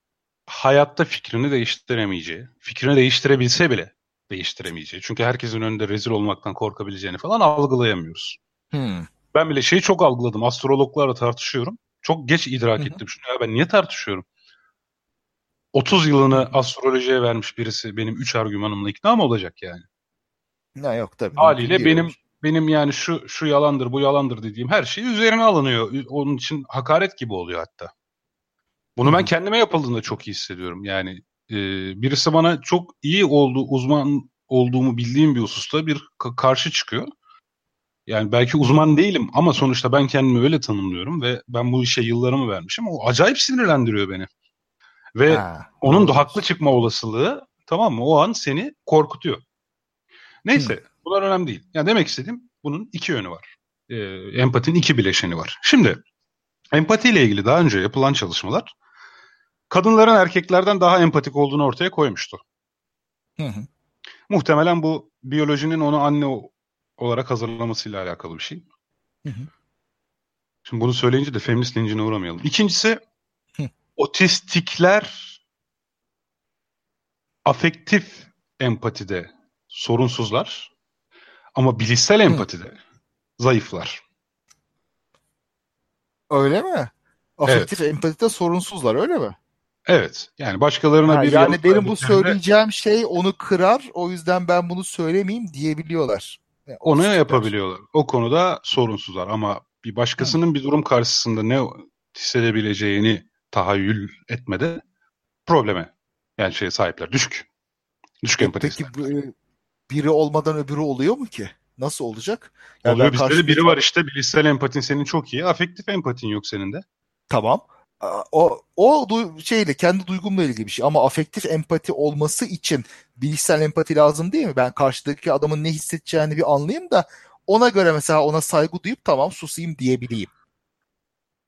hayatta fikrini değiştiremeyeceği, fikrini değiştirebilse bile değiştiremeyeceği. Çünkü herkesin önünde rezil olmaktan korkabileceğini falan algılayamıyoruz. Hmm. Ben bile şeyi çok algıladım. Astrologlarla tartışıyorum. Çok geç idrak Hı hı. ettim şunu. Ya ben niye tartışıyorum? 30 yılını astrolojiye vermiş birisi benim 3 argümanımla ikna mı olacak yani? Ya yok tabii. Haliyle benim benim yani şu şu yalandır bu yalandır dediğim her şey üzerine alınıyor. Onun için hakaret gibi oluyor hatta. Bunu Hı ben hı. kendime yapıldığında çok iyi hissediyorum. Yani e, birisi bana çok iyi olduğu uzman olduğumu bildiğim bir hususta bir ka- karşı çıkıyor. Yani belki uzman değilim ama sonuçta ben kendimi öyle tanımlıyorum ve ben bu işe yıllarımı vermişim. O acayip sinirlendiriyor beni. Ve Ha, onun da haklı çıkma olasılığı tamam mı? O an seni korkutuyor. Neyse bunlar önemli değil. Yani demek istediğim bunun iki yönü var. Ee, empatinin iki bileşeni var. Şimdi empatiyle ilgili daha önce yapılan çalışmalar kadınların erkeklerden daha empatik olduğunu ortaya koymuştu. Hı hı. Muhtemelen bu biyolojinin onu anne olarak hazırlamasıyla alakalı bir şey. Hı hı. Şimdi bunu söyleyince de feminist lincine uğramayalım. İkincisi Hı. otistikler afektif empatide sorunsuzlar ama bilişsel empatide zayıflar. Öyle mi? Afektif empatide sorunsuzlar öyle mi? Evet. Yani başkalarına Ha, bir yani benim bu söyleyeceğim şey onu kırar. O yüzden ben bunu söylemeyeyim diyebiliyorlar. Yani onu yapabiliyorlar. O konuda sorunsuzlar ama bir başkasının bir durum karşısında ne hissedebileceğini tahayyül etmede probleme yani şeye sahipler. Düşük. Düşük E, empati. Peki bu, e, biri olmadan öbürü oluyor mu ki? Nasıl olacak? Yani Oluyor bizde de biri var işte bilişsel empatin senin çok iyi. Afektif empatin yok senin de. Tamam. O o du- şeyle kendi duygumla ilgili bir şey ama afektif empati olması için bilişsel empati lazım değil mi? Ben karşıdaki adamın ne hissedeceğini bir anlayayım da ona göre mesela ona saygı duyup tamam susayım diyebileyim.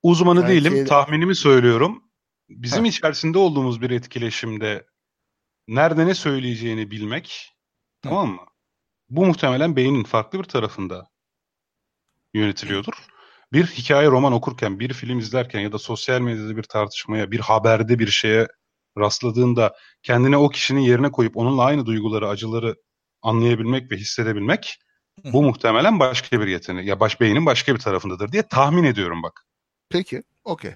Uzmanı Yani değilim. şeyde- Tahminimi söylüyorum. Bizim Ha. içerisinde olduğumuz bir etkileşimde nerede ne söyleyeceğini bilmek Hı. tamam mı? Bu muhtemelen beynin farklı bir tarafında yönetiliyordur. Bir hikaye roman okurken, bir film izlerken ya da sosyal medyada bir tartışmaya, bir haberde bir şeye rastladığında kendine o kişinin yerine koyup onunla aynı duyguları, acıları anlayabilmek ve hissedebilmek Hı. bu muhtemelen başka bir yetenek ya baş beynin başka bir tarafındadır diye tahmin ediyorum bak. Peki, okey.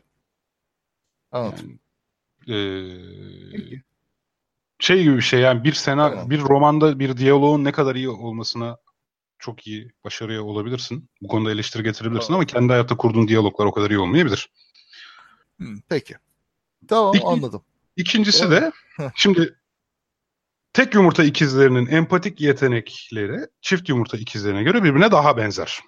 Anladım. Yani, eee, Peki. şey gibi bir şey yani bir senaryo, Tamam. bir romanda bir diyaloğun ne kadar iyi olmasına çok iyi başarıya olabilirsin. Bu konuda eleştiri getirebilirsin Tamam. ama kendi hayatta kurduğun diyaloglar o kadar iyi olmayabilir. Hı, peki. Tamam Peki. anladım. İkincisi Doğru. de şimdi tek yumurta ikizlerinin empatik yetenekleri çift yumurta ikizlerine göre birbirine daha benzer.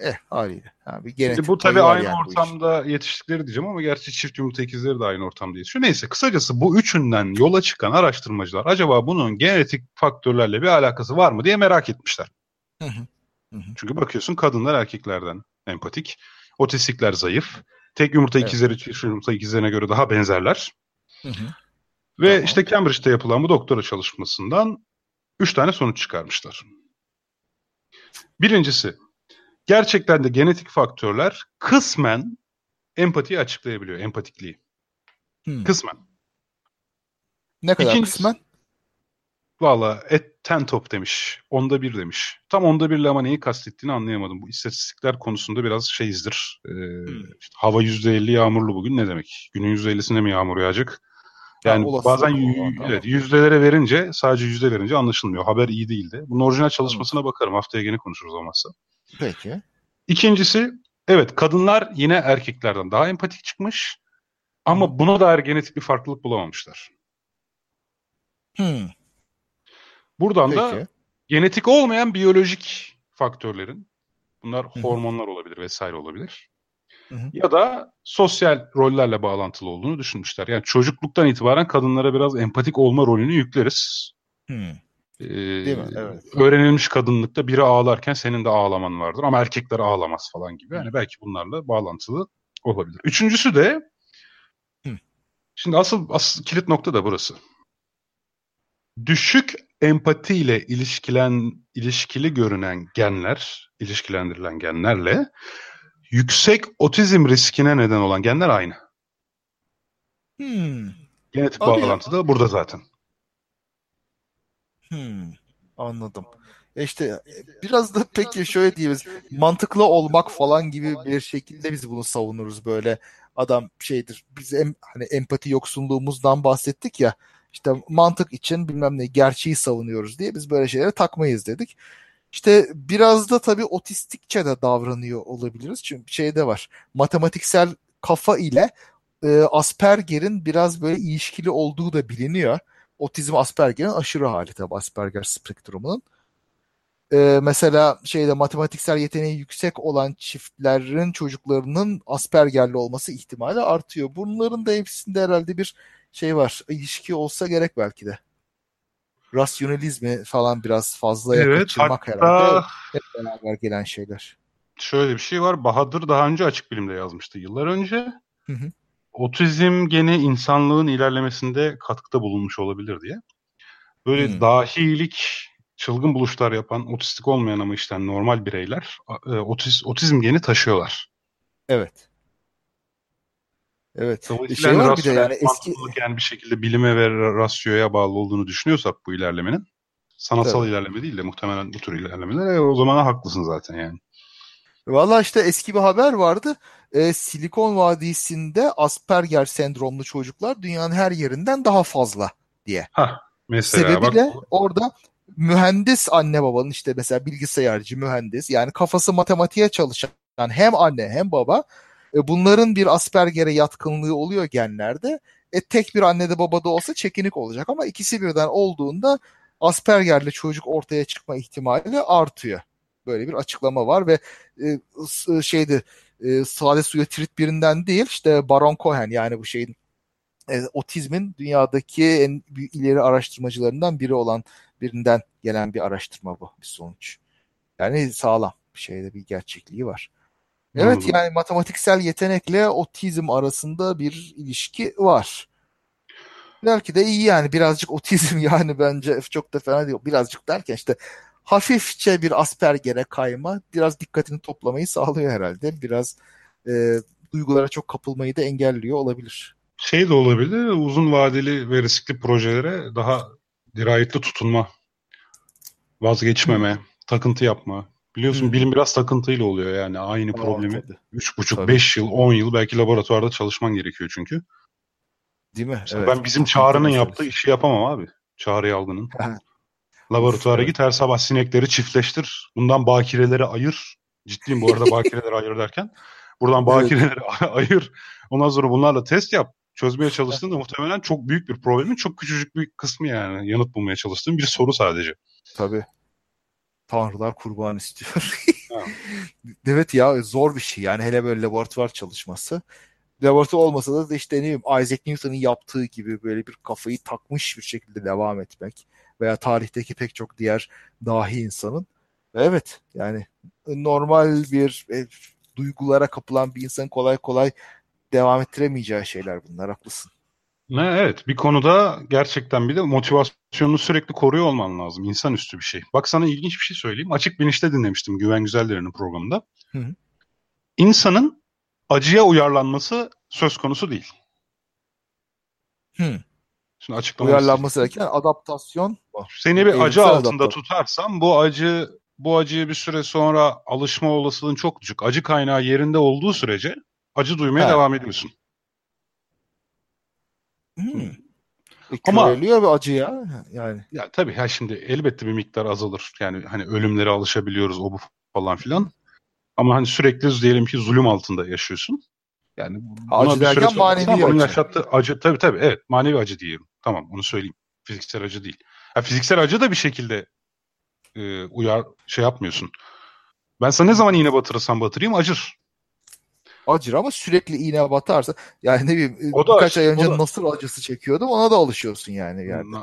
Eh haliyle. Ha, bir genetik Şimdi bu tabii aynı yani bu ortamda yetiştikleri diyeceğim ama gerçi çift yumurta ikizleri de aynı ortamda yetişiyor. Neyse kısacası bu üçünden yola çıkan araştırmacılar acaba bunun genetik faktörlerle bir alakası var mı diye merak etmişler. Hı hı. Hı hı. Çünkü bakıyorsun kadınlar erkeklerden empatik, otistikler zayıf, tek yumurta Evet. ikizleri çift yumurta ikizlerine göre daha benzerler. Hı hı. Ve Tamam. işte Cambridge'de yapılan bu doktora çalışmasından üç tane sonuç çıkarmışlar. Birincisi, gerçekten de genetik faktörler kısmen empatiyi açıklayabiliyor, empatikliği. Hı. Kısmen. Ne kadar İkincisi- kısmen? Valla et ten top demiş. Onda bir demiş. Tam onda birle ama neyi kastettiğini anlayamadım. Bu istatistikler konusunda biraz şeyizdir. Ee, işte hava %50 yağmurlu bugün ne demek? Günün %50'sinde mi yağmur yağacak? Yani olasılık bazen y- tamam. evet, yüzdelere verince sadece yüzde verince anlaşılmıyor. Haber iyi değildi. Bunun orijinal çalışmasına bakarım. Haftaya gene konuşuruz olmazsa. Peki. İkincisi evet kadınlar yine erkeklerden daha empatik çıkmış. Ama buna dair genetik bir farklılık bulamamışlar. Hı. Buradan da Peki. genetik olmayan biyolojik faktörlerin bunlar hı. hormonlar olabilir vesaire olabilir. Hı hı. Ya da sosyal rollerle bağlantılı olduğunu düşünmüşler. Yani çocukluktan itibaren kadınlara biraz empatik olma rolünü yükleriz. Hı. Ee, Değil mi? Evet. Öğrenilmiş kadınlıkta biri ağlarken senin de ağlaman vardır ama erkekler ağlamaz falan gibi. Yani belki bunlarla bağlantılı olabilir. Üçüncüsü de Hı. şimdi asıl, asıl kilit nokta da burası. Düşük empatiyle ilişkilen ilişkili görünen genler, ilişkilendirilen genlerle yüksek otizm riskine neden olan genler aynı. Hmm. Genetik ya. bağlantı da burada zaten. Hmm. Anladım. E İşte e, biraz da peki şöyle diyebiliriz. Mantıklı olmak falan gibi bir şekilde biz bunu savunuruz böyle. Adam şeydir. Biz em, hani empati yoksunluğumuzdan bahsettik ya. İşte mantık için bilmem ne gerçeği savunuyoruz diye biz böyle şeylere takmayız dedik. İşte biraz da tabii otistikçe de davranıyor olabiliriz. Çünkü şeyde var. Matematiksel kafa ile e, Asperger'in biraz böyle ilişkili olduğu da biliniyor. Otizm Asperger'in aşırı hali tabii Asperger spektrumunun. Ee, mesela şeyde matematiksel yeteneği yüksek olan çiftlerin çocuklarının Asperger'li olması ihtimali artıyor. Bunların da hepsinde herhalde bir şey var. İlişki olsa gerek belki de. Rasyonalizmi falan biraz fazla Evet, hatta herhalde hep beraber gelen şeyler. şöyle bir şey var. Bahadır daha önce açık bilimde yazmıştı yıllar önce. Hı hı. Otizm gene insanlığın ilerlemesinde katkıda bulunmuş olabilir diye. Böyle Hmm. dahilik, çılgın buluşlar yapan, otistik olmayan ama işte normal bireyler e, otiz, otizm geni taşıyorlar. Evet. Evet. Dolayısıyla Şey hani var bir de yani eski yani bir şekilde bilime ve rasyoya bağlı olduğunu düşünüyorsak bu ilerlemenin sanatsal Tabii. ilerleme değil de muhtemelen bu tür ilerlemeler e, o zaman haklısın zaten yani. Valla işte eski bir haber vardı. Ee, Silikon Vadisi'nde Asperger sendromlu çocuklar dünyanın her yerinden daha fazla diye. Ha mesela Sebebi bak de orada mühendis anne babanın işte mesela bilgisayarcı mühendis yani kafası matematiğe çalışan hem anne hem baba e, bunların bir Asperger'e yatkınlığı oluyor genlerde. E, tek bir annede babada olsa çekinik olacak ama ikisi birden olduğunda Asperger'li çocuk ortaya çıkma ihtimali artıyor. Böyle bir açıklama var ve e, s- şeydi e, sade suya trit birinden değil işte Baron Cohen yani bu şeyin e, otizmin dünyadaki en ileri araştırmacılarından biri olan birinden gelen bir araştırma bu bir sonuç. Yani sağlam bir şeyde bir gerçekliği var. Evet Anladım. yani matematiksel yetenekle otizm arasında bir ilişki var. Belki de iyi yani birazcık otizm yani bence çok da fena değil. Birazcık derken işte hafifçe bir Asperger'e kayma biraz dikkatini toplamayı sağlıyor herhalde. Biraz e, duygulara çok kapılmayı da engelliyor olabilir. şey de olabilir uzun vadeli ve riskli projelere daha dirayetli tutunma, vazgeçmeme, takıntı yapma. Biliyorsun Hı. bilim biraz takıntıyla oluyor yani aynı Aa, problemi tabii. 3,5-5 yıl, 10 yıl belki laboratuvarda çalışman gerekiyor çünkü. Değil mi? Mesela Evet. ben bizim Çağrı'nın yaptığı işi yapamam abi. Çağrı Yalgın'ın. Laboratuvara git her sabah sinekleri çiftleştir. Bundan bakireleri ayır. Ciddiyim bu arada bakireleri ayır derken. Buradan bakireleri ayır. Ondan sonra bunlarla test yap. Çözmeye çalıştığında muhtemelen çok büyük bir problemin çok küçücük bir kısmı yani. Yanıt bulmaya çalıştığın bir soru sadece. Tabii. Tanrılar kurban istiyor. Evet ya zor bir şey yani hele böyle laboratuvar çalışması. Laboratuvar olmasa da işte ne bileyim Isaac Newton'un yaptığı gibi böyle bir kafayı takmış bir şekilde devam etmek veya tarihteki pek çok diğer dahi insanın. Evet yani normal bir e, duygulara kapılan bir insan kolay kolay devam ettiremeyeceği şeyler bunlar haklısın. Ne, evet bir konuda gerçekten bir de motivasyonunu sürekli koruyor olman lazım. İnsanüstü bir şey. Bak sana ilginç bir şey söyleyeyim. Açık Bilinç'te dinlemiştim Güven Güzeldere'nin programında. Hı hı. İnsanın acıya uyarlanması söz konusu değil. Hı. Şimdi açıklamak Uyarlanması gereken adaptasyon. Seni bir acı altında adaptasyon. tutarsam bu acı bu acıya bir süre sonra alışma olasılığın çok düşük. Acı kaynağı yerinde olduğu sürece acı duymaya Ha. devam ediyorsun. Hmm. E, Ama- köreliyor bir acı ya. Yani. Ya tabii ha şimdi elbette bir miktar azalır. Yani hani ölümlere alışabiliyoruz o bu falan filan. Ama hani sürekli diyelim ki zulüm altında yaşıyorsun. Yani buna acı bir derken manevi acı. yaşattığı acı tabii tabii evet manevi acı diyelim. Tamam onu söyleyeyim. Fiziksel acı değil. Ha, fiziksel acı da bir şekilde e, uyar şey yapmıyorsun. Ben sana ne zaman iğne batırırsam batırayım acır. Acır ama sürekli iğne batarsa yani ne bileyim O da- birkaç ay önce da- nasır acısı çekiyordum ona da alışıyorsun yani. yani.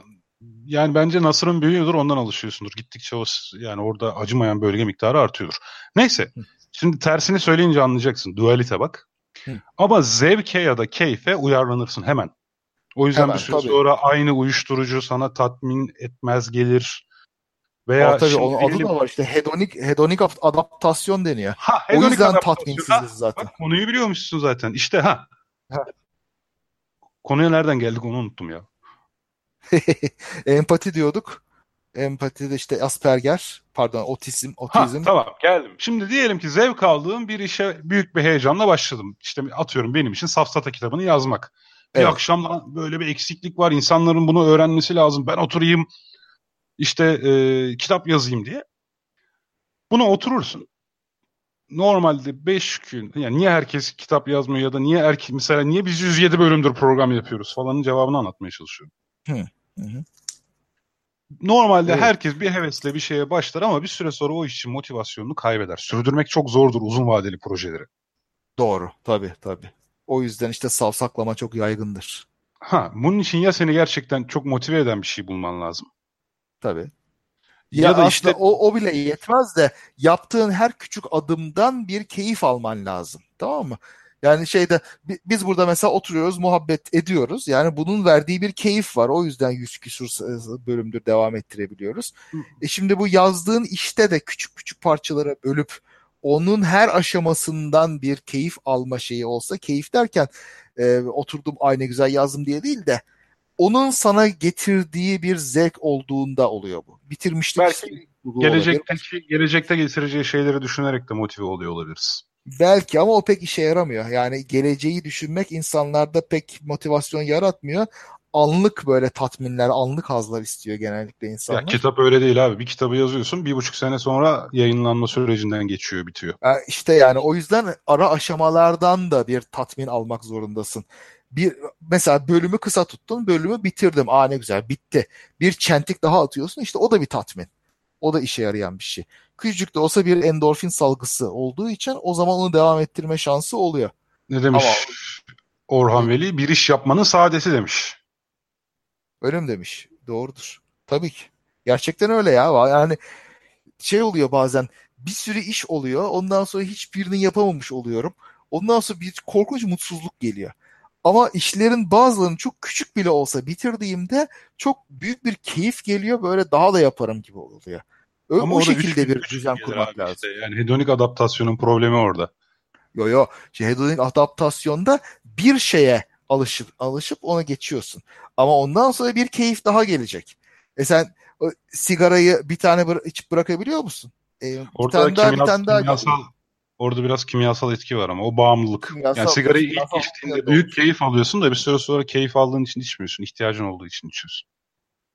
Yani bence Nasır'ın büyüğüdür ondan alışıyorsundur. Gittikçe o yani orada acımayan bölge miktarı artıyordur. Neyse. Hı. Şimdi tersini söyleyince anlayacaksın. Dualite bak. Hı. Ama zevke ya da keyfe uyarlanırsın hemen. O yüzden Hemen, bir süre tabii. sonra aynı uyuşturucu sana tatmin etmez gelir. Veya Aa, tabii onun adı da var işte hedonik hedonik adaptasyon deniyor. Ha, O hedonik yüzden adaptasyon. tatminsiziz Ha, zaten. Bak konuyu biliyormuşsun zaten. İşte ha. Ha. Konuya nereden geldik onu unuttum ya. Empati diyorduk. Empati de işte Asperger, pardon otizm, Ha, otizm. tamam geldim. Şimdi diyelim ki zevk aldığım bir işe büyük bir heyecanla başladım. İşte atıyorum benim için Safsata kitabını yazmak. Bir Evet. akşam lan böyle bir eksiklik var. İnsanların bunu öğrenmesi lazım. Ben oturayım işte e, kitap yazayım diye. Buna oturursun. Normalde 5 gün yani niye herkes kitap yazmıyor ya da niye erkek mesela niye biz 107 bölümdür program yapıyoruz falanın cevabını anlatmaya çalışıyorum. Hı, hı hı. Normalde Evet. herkes bir hevesle bir şeye başlar ama bir süre sonra o iş için motivasyonunu kaybeder. Sürdürmek çok zordur uzun vadeli projeleri. Doğru. Tabii tabii. O yüzden işte savsaklama çok yaygındır. Ha, bunun için ya seni gerçekten çok motive eden bir şey bulman lazım. Tabii. Ya, Ya, da işte o, o bile yetmez de yaptığın her küçük adımdan bir keyif alman lazım. Tamam mı? Yani şeyde bi- biz burada mesela oturuyoruz, muhabbet ediyoruz. Yani bunun verdiği bir keyif var. O yüzden yüz küsur bölümdür devam ettirebiliyoruz. Hı. E şimdi bu yazdığın işte de küçük küçük parçalara bölüp onun her aşamasından bir keyif alma şeyi olsa, keyif derken e, oturdum aynı güzel yazdım diye değil de onun sana getirdiği bir zevk olduğunda oluyor bu. Bitirmişlik Belki gelecekteki, gelecekte getireceği şeyleri düşünerek de motive oluyor olabiliriz. Belki ama o pek işe yaramıyor. Yani geleceği düşünmek insanlarda pek motivasyon yaratmıyor. Anlık böyle tatminler, anlık hazlar istiyor genellikle insanlar. Ya, kitap öyle değil abi. Bir kitabı yazıyorsun, bir buçuk sene sonra yayınlanma sürecinden geçiyor, bitiyor. Ya işte yani o yüzden ara aşamalardan da bir tatmin almak zorundasın bir mesela bölümü kısa tuttun, bölümü bitirdim. Aa ne güzel, bitti. Bir çentik daha atıyorsun, işte o da bir tatmin. O da işe yarayan bir şey. Küçücük de olsa bir endorfin salgısı olduğu için o zaman onu devam ettirme şansı oluyor. Ne demiş Ama, Orhan Veli? Bir iş yapmanın saadeti demiş. Öyle mi demiş? Doğrudur. Tabii ki. Gerçekten öyle ya. Yani şey oluyor bazen bir sürü iş oluyor. Ondan sonra hiçbirini yapamamış oluyorum. Ondan sonra bir korkunç mutsuzluk geliyor. Ama işlerin bazılarını çok küçük bile olsa bitirdiğimde çok büyük bir keyif geliyor. Böyle daha da yaparım gibi oluyor. Ö- Ama o şekilde bir düzen kurmak lazım. Işte. Yani hedonik adaptasyonun problemi orada. Yo yo. Şey, hedonik adaptasyonda bir şeye alışıp alışıp ona geçiyorsun. Ama ondan sonra bir keyif daha gelecek. E sen o, sigarayı bir tane bıra- içip bırakabiliyor musun? E, Orada bir tane daha, kimyasal, bir tane daha kimyasal, Orada biraz kimyasal etki var ama o bağımlılık. Kimyasal, yani sigarayı ilk içtiğinde büyük olur. keyif alıyorsun da bir süre sonra keyif aldığın için içmiyorsun. İhtiyacın olduğu için içiyorsun.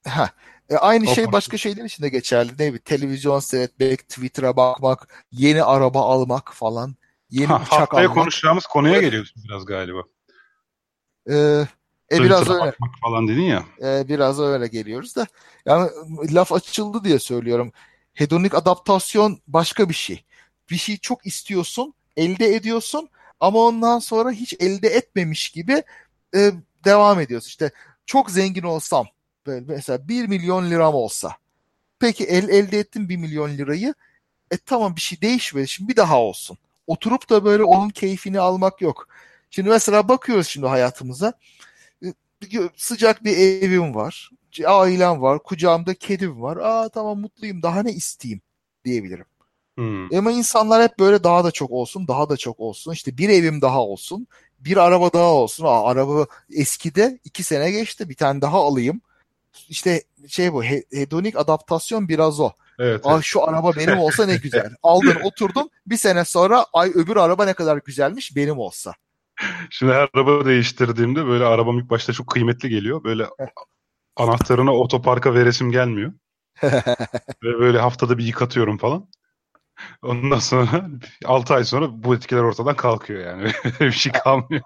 Ha. E aynı o şey başka şeyler için de geçerli. Ne bileyim televizyon seyretmek, Twitter'a bakmak, yeni araba almak falan. Yeni ha, uçak haftaya almak. konuşacağımız konuya evet. geliyorsun biraz galiba. Ee, e biraz öyle. falan dedin ya. E, biraz öyle geliyoruz da. Yani laf açıldı diye söylüyorum. Hedonik adaptasyon başka bir şey bir şey çok istiyorsun, elde ediyorsun ama ondan sonra hiç elde etmemiş gibi e, devam ediyorsun. İşte çok zengin olsam, böyle mesela 1 milyon liram olsa. Peki el, elde ettim 1 milyon lirayı. E tamam bir şey değişmedi. Şimdi bir daha olsun. Oturup da böyle onun keyfini almak yok. Şimdi mesela bakıyoruz şimdi hayatımıza. E, sıcak bir evim var. Ailem var. Kucağımda kedim var. Aa tamam mutluyum. Daha ne isteyeyim diyebilirim. Hmm. Ama insanlar hep böyle daha da çok olsun, daha da çok olsun. İşte bir evim daha olsun, bir araba daha olsun. Aa, araba eskide iki sene geçti, bir tane daha alayım. İşte şey bu, hedonik adaptasyon biraz o. Evet, Aa, evet. Şu araba benim olsa ne güzel. Aldın oturdun bir sene sonra ay öbür araba ne kadar güzelmiş benim olsa. Şimdi her araba değiştirdiğimde böyle arabam ilk başta çok kıymetli geliyor. Böyle anahtarını otoparka veresim gelmiyor. Ve böyle haftada bir yıkatıyorum falan. Ondan sonra 6 ay sonra bu etkiler ortadan kalkıyor yani. bir şey kalmıyor.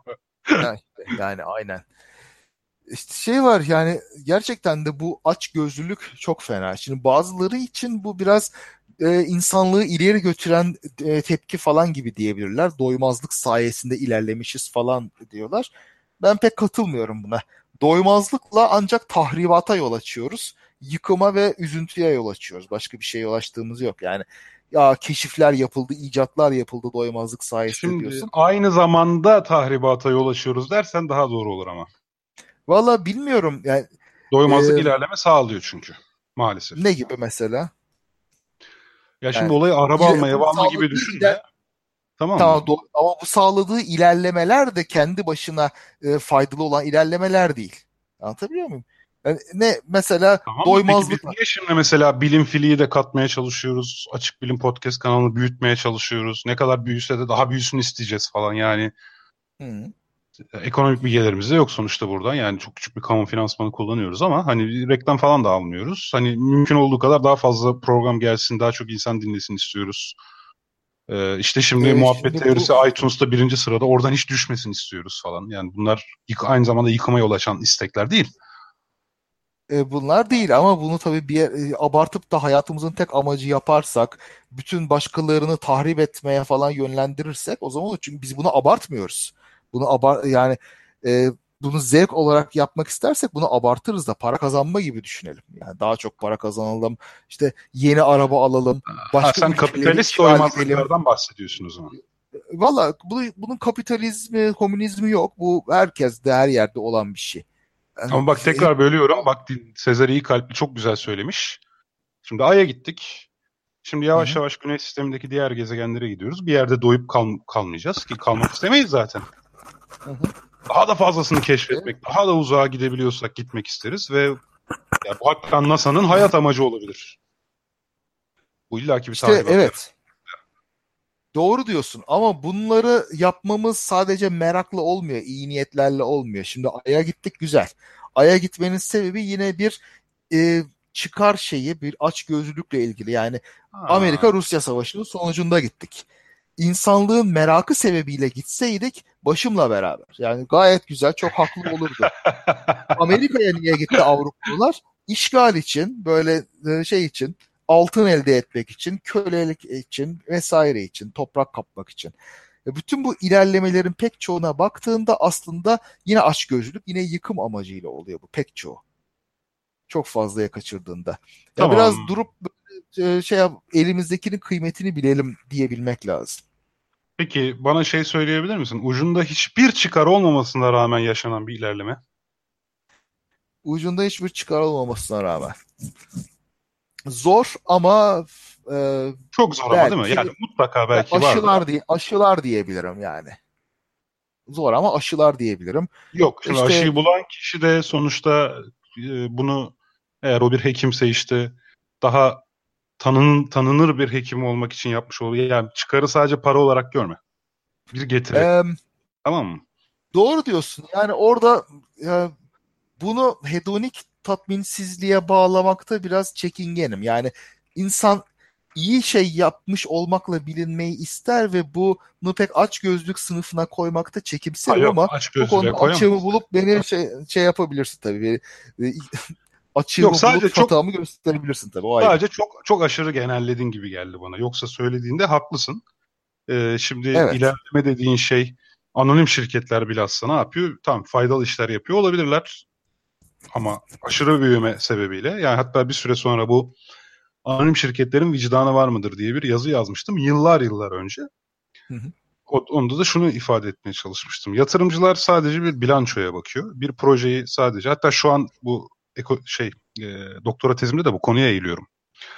yani, aynen. İşte şey var yani gerçekten de bu aç gözlülük çok fena. Şimdi bazıları için bu biraz e, insanlığı ileri götüren e, tepki falan gibi diyebilirler. Doymazlık sayesinde ilerlemişiz falan diyorlar. Ben pek katılmıyorum buna. Doymazlıkla ancak tahribata yol açıyoruz. Yıkıma ve üzüntüye yol açıyoruz. Başka bir şeye yol açtığımız yok. Yani ya keşifler yapıldı, icatlar yapıldı doymazlık sayesinde Şimdi, diyorsun. Aynı zamanda tahribata yol açıyoruz dersen daha doğru olur ama. Valla bilmiyorum. Yani Doymazlık e, ilerleme sağlıyor çünkü maalesef. Ne gibi mesela? Ya şimdi yani, olayı araba alma, ev alma gibi düşünme. Iler... Tamam, tamam mı? Do- ama bu sağladığı ilerlemeler de kendi başına e, faydalı olan ilerlemeler değil. Anlatabiliyor muyum? Yani ne mesela tamam, doymazlık. Peki niye şimdi mesela bilim filiği de katmaya çalışıyoruz. Açık Bilim Podcast kanalını büyütmeye çalışıyoruz. Ne kadar büyüse de daha büyüsün isteyeceğiz falan yani. Hı. Ekonomik bir gelirimiz de yok sonuçta buradan. Yani çok küçük bir kamu finansmanı kullanıyoruz ama hani reklam falan da almıyoruz. Hani mümkün olduğu kadar daha fazla program gelsin, daha çok insan dinlesin istiyoruz. Ee, işte şimdi ee, muhabbet şimdi teorisi bu... iTunes'ta birinci sırada oradan hiç düşmesin istiyoruz falan. Yani bunlar aynı zamanda yıkıma yol açan istekler değil e, bunlar değil ama bunu tabii bir e, abartıp da hayatımızın tek amacı yaparsak, bütün başkalarını tahrip etmeye falan yönlendirirsek o zaman çünkü biz bunu abartmıyoruz. Bunu abar yani e, bunu zevk olarak yapmak istersek bunu abartırız da para kazanma gibi düşünelim. Yani daha çok para kazanalım. işte yeni araba alalım. Başka ha, sen kapitalist doymazlıklardan bahsediyorsun o zaman. Valla bu, bunun kapitalizmi, komünizmi yok. Bu herkes de her yerde olan bir şey. Ama bak tekrar bölüyorum. Bak Sezer iyi kalpli çok güzel söylemiş. Şimdi Ay'a gittik. Şimdi yavaş Hı-hı. yavaş Güneş sistemindeki diğer gezegenlere gidiyoruz. Bir yerde doyup kal- kalmayacağız ki kalmak istemeyiz zaten. Daha da fazlasını keşfetmek, daha da uzağa gidebiliyorsak gitmek isteriz ve ya bu hakikaten NASA'nın hayat amacı olabilir. Bu illaki bir İşte evet. Doğru diyorsun ama bunları yapmamız sadece merakla olmuyor, iyi niyetlerle olmuyor. Şimdi Ay'a gittik güzel. Ay'a gitmenin sebebi yine bir e, çıkar şeyi, bir aç gözlülükle ilgili. Yani. Amerika-Rusya savaşının sonucunda gittik. İnsanlığın merakı sebebiyle gitseydik başımla beraber. Yani gayet güzel, çok haklı olurdu. Amerika'ya niye gitti Avrupalılar? İşgal için, böyle e, şey için, altın elde etmek için, kölelik için vesaire için, toprak kapmak için. E, Bütün bu ilerlemelerin pek çoğuna baktığında aslında yine açgözlülük, yine yıkım amacıyla oluyor bu pek çoğu. Çok fazlaya kaçırdığında. Ya Tamam. biraz durup e, şey yap- elimizdekinin kıymetini bilelim diyebilmek lazım. Peki bana şey söyleyebilir misin? Ucunda hiçbir çıkar olmamasına rağmen yaşanan bir ilerleme. Ucunda hiçbir çıkar olmamasına rağmen. Zor ama e, Çok zor ama Belki- değil mi? Yani mutlaka belki vardır. aşılar diye aşılar diyebilirim yani. Zor ama aşılar diyebilirim. Yok şimdi İşte- aşıyı bulan kişi de sonuçta e, bunu eğer o bir hekimse işte daha tanın, tanınır bir hekim olmak için yapmış oluyor. Yani çıkarı sadece para olarak görme. Bir getiri. Ee, tamam mı? doğru diyorsun. Yani orada e, bunu hedonik tatminsizliğe bağlamakta biraz çekingenim. Yani insan iyi şey yapmış olmakla bilinmeyi ister ve bunu pek açgözlük sınıfına koymakta çekimserim ama aç bu konuda açığımı bulup beni şey, şey yapabilirsin tabii. E, Açığımı Yok, sadece bulup çok- hatamı gösterebilirsin tabii. O ayrı. Sadece çok çok aşırı genelledin gibi geldi bana. Yoksa söylediğinde haklısın. Ee, şimdi Evet. ilerleme dediğin şey anonim şirketler bilhassa ne yapıyor? Tamam faydalı işler yapıyor olabilirler. Ama aşırı büyüme sebebiyle yani hatta bir süre sonra bu anonim şirketlerin vicdanı var mıdır diye bir yazı yazmıştım yıllar yıllar önce. Hı hı. Onda da şunu ifade etmeye çalışmıştım. Yatırımcılar sadece bir bilançoya bakıyor. Bir projeyi sadece hatta şu an bu eko, şey e, doktora tezimde de bu konuya eğiliyorum.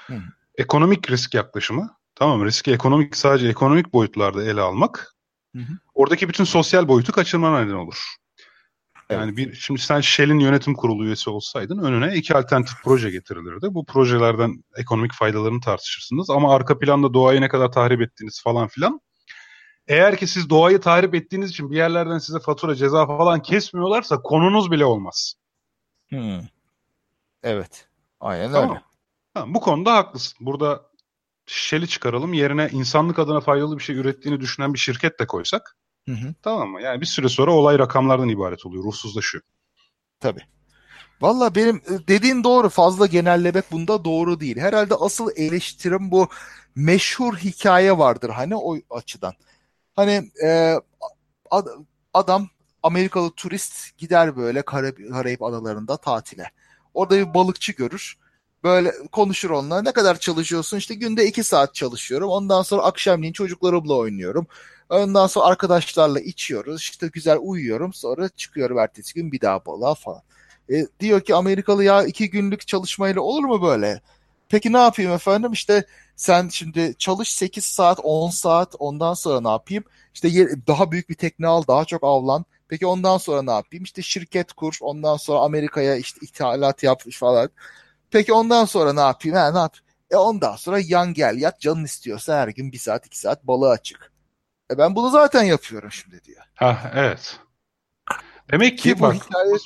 Hı. Ekonomik risk yaklaşımı tamam riski ekonomik sadece ekonomik boyutlarda ele almak Hı hı. oradaki bütün sosyal boyutu kaçırmana neden olur. Evet. Yani bir şimdi sen Shell'in yönetim kurulu üyesi olsaydın önüne iki alternatif proje getirilirdi. Bu projelerden ekonomik faydalarını tartışırsınız ama arka planda doğayı ne kadar tahrip ettiğiniz falan filan. Eğer ki siz doğayı tahrip ettiğiniz için bir yerlerden size fatura ceza falan kesmiyorlarsa konunuz bile olmaz. Hmm. Evet. Aynen Tamam. öyle. Ha, bu konuda haklısın. Burada Shell'i çıkaralım yerine insanlık adına faydalı bir şey ürettiğini düşünen bir şirket de koysak Hı hı. tamam mı? Yani bir süre sonra olay rakamlardan ibaret oluyor. Ruhsuzlaşıyor. Tabii. Valla benim e, dediğin doğru. Fazla genellemek bunda doğru değil. Herhalde asıl eleştirim bu meşhur hikaye vardır hani o açıdan. Hani e, ad- adam Amerikalı turist gider böyle Karayip, Karayip adalarında tatile. Orada bir balıkçı görür. Böyle konuşur onunla. Ne kadar çalışıyorsun? İşte günde iki saat çalışıyorum. Ondan sonra akşamleyin çocuklarımla oynuyorum. Ondan sonra arkadaşlarla içiyoruz. İşte güzel uyuyorum. Sonra çıkıyorum ertesi gün bir daha balığa falan. E, diyor ki Amerikalı ya iki günlük çalışmayla olur mu böyle? Peki ne yapayım efendim? İşte sen şimdi çalış 8 saat 10 saat ondan sonra ne yapayım? İşte daha büyük bir tekne al daha çok avlan. Peki ondan sonra ne yapayım? İşte şirket kur ondan sonra Amerika'ya işte ithalat yap falan. Peki ondan sonra ne yapayım? Ha, ne yap? E ondan sonra yan gel yat canın istiyorsa her gün bir saat iki saat balığa çık. E ben bunu zaten yapıyorum şimdi diyor. Ha evet. Demek ki, Ki bu bak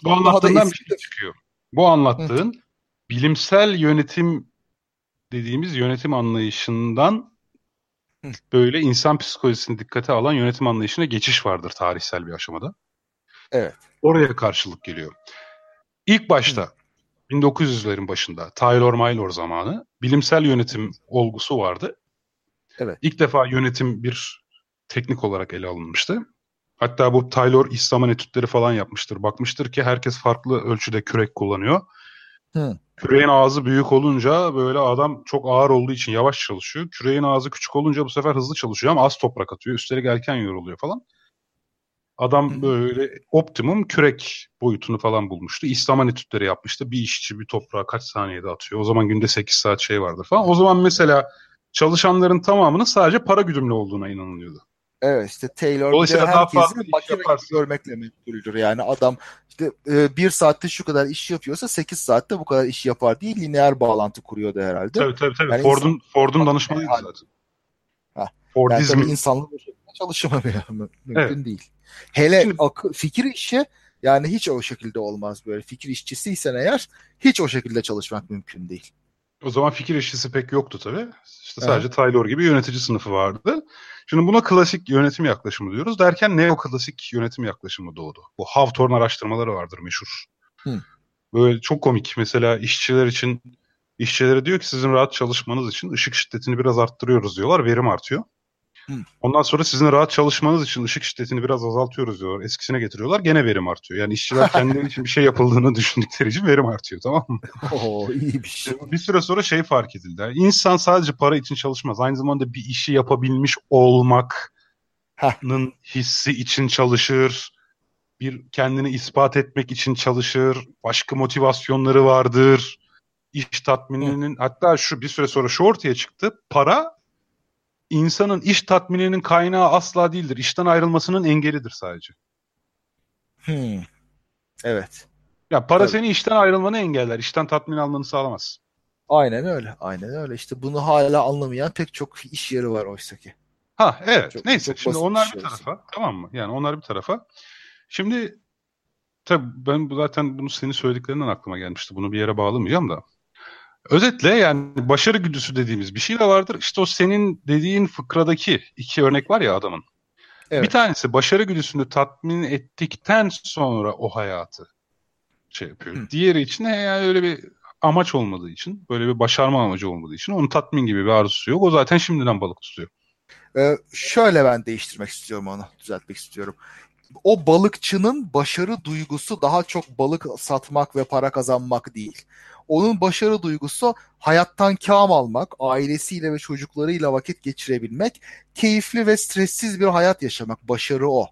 bu da anlattığından bir şey çıkıyor. Bu anlattığın bilimsel yönetim dediğimiz yönetim anlayışından Hı. böyle insan psikolojisini dikkate alan yönetim anlayışına geçiş vardır tarihsel bir aşamada. Evet. Oraya karşılık geliyor. İlk başta 1900'lerin başında Taylor Maylor zamanı bilimsel yönetim olgusu vardı. Evet. İlk defa yönetim bir teknik olarak ele alınmıştı. Hatta bu Taylor iş zaman etütleri falan yapmıştır. Bakmıştır ki herkes farklı ölçüde kürek kullanıyor. Hı. Küreğin ağzı büyük olunca böyle adam çok ağır olduğu için yavaş çalışıyor. Küreğin ağzı küçük olunca bu sefer hızlı çalışıyor ama az toprak atıyor. Üstelik erken yoruluyor falan. Adam böyle optimum kürek boyutunu falan bulmuştu. İslaman etütleri yapmıştı. Bir işçi bir toprağa kaç saniyede atıyor. O zaman günde 8 saat şey vardır falan. O zaman mesela çalışanların tamamının sadece para güdümlü olduğuna inanılıyordu. Evet işte Taylor Dolayısıyla bir de daha herkesin fazla iş makine görmekle meşguldür. Yani adam işte e, bir saatte şu kadar iş yapıyorsa 8 saatte bu kadar iş yapar diye lineer bağlantı kuruyordu herhalde. Tabii tabii tabii. Yani Ford'un Ford'un Bak- danışmanıydı Yani- zaten. Ha. Yani Fordizm. tabii insanlık çalışamıyor. Mü- Mümkün Evet. değil. Hele Şimdi- akı- fikir işi yani hiç o şekilde olmaz böyle. Fikir işçisiysen eğer hiç o şekilde çalışmak mümkün değil. O zaman fikir işçisi pek yoktu tabii. İşte sadece Taylor gibi yönetici sınıfı vardı. Şimdi buna klasik yönetim yaklaşımı diyoruz. Derken neoklasik yönetim yaklaşımı doğdu. Bu Hawthorne araştırmaları vardır meşhur. Hı. Böyle çok komik. Mesela işçiler için işçilere diyor ki sizin rahat çalışmanız için ışık şiddetini biraz arttırıyoruz diyorlar. Verim artıyor. Hı. Ondan sonra sizin rahat çalışmanız için ışık şiddetini biraz azaltıyoruz diyorlar. Eskisine getiriyorlar. Gene verim artıyor. Yani işçiler kendileri için bir şey yapıldığını düşündükleri için verim artıyor. Tamam mı? Oo iyiymiş. Bir süre sonra şey fark edildi. İnsan sadece para için çalışmaz. Aynı zamanda bir işi yapabilmiş olmanın Heh. hissi için çalışır. Bir kendini ispat etmek için çalışır. Başka motivasyonları vardır. İş tatmininin hatta şu bir süre sonra şu ortaya çıktı. Para insanın iş tatmininin kaynağı asla değildir. İşten ayrılmasının engelidir sadece. Hmm. Evet. Ya para Tabii. seni işten ayrılmanı engeller. İşten tatmin almanı sağlamaz. Aynen öyle. Aynen öyle. İşte bunu hala anlamayan pek çok iş yeri var oysa ki. Ha evet. Çok- Neyse çok şimdi onlar bir bir şey tarafa tamam mı? Yani onlar bir tarafa. Şimdi tabii ben bu- zaten bunu senin söylediklerinden aklıma gelmişti. Bunu bir yere bağlamayacağım da. Özetle yani başarı güdüsü dediğimiz bir şey de vardır. İşte o senin dediğin fıkradaki iki örnek var ya adamın. Evet. Bir tanesi başarı güdüsünü tatmin ettikten sonra o hayatı şey yapıyor. Hı. Diğeri için yani öyle bir amaç olmadığı için, böyle bir başarma amacı olmadığı için onun tatmin gibi bir arzusu yok. O zaten şimdiden balık tutuyor. Ee, şöyle ben değiştirmek istiyorum onu, düzeltmek istiyorum. O balıkçının başarı duygusu daha çok balık satmak ve para kazanmak değil. Onun başarı duygusu hayattan kâm almak, ailesiyle ve çocuklarıyla vakit geçirebilmek, keyifli ve stressiz bir hayat yaşamak. Başarı o.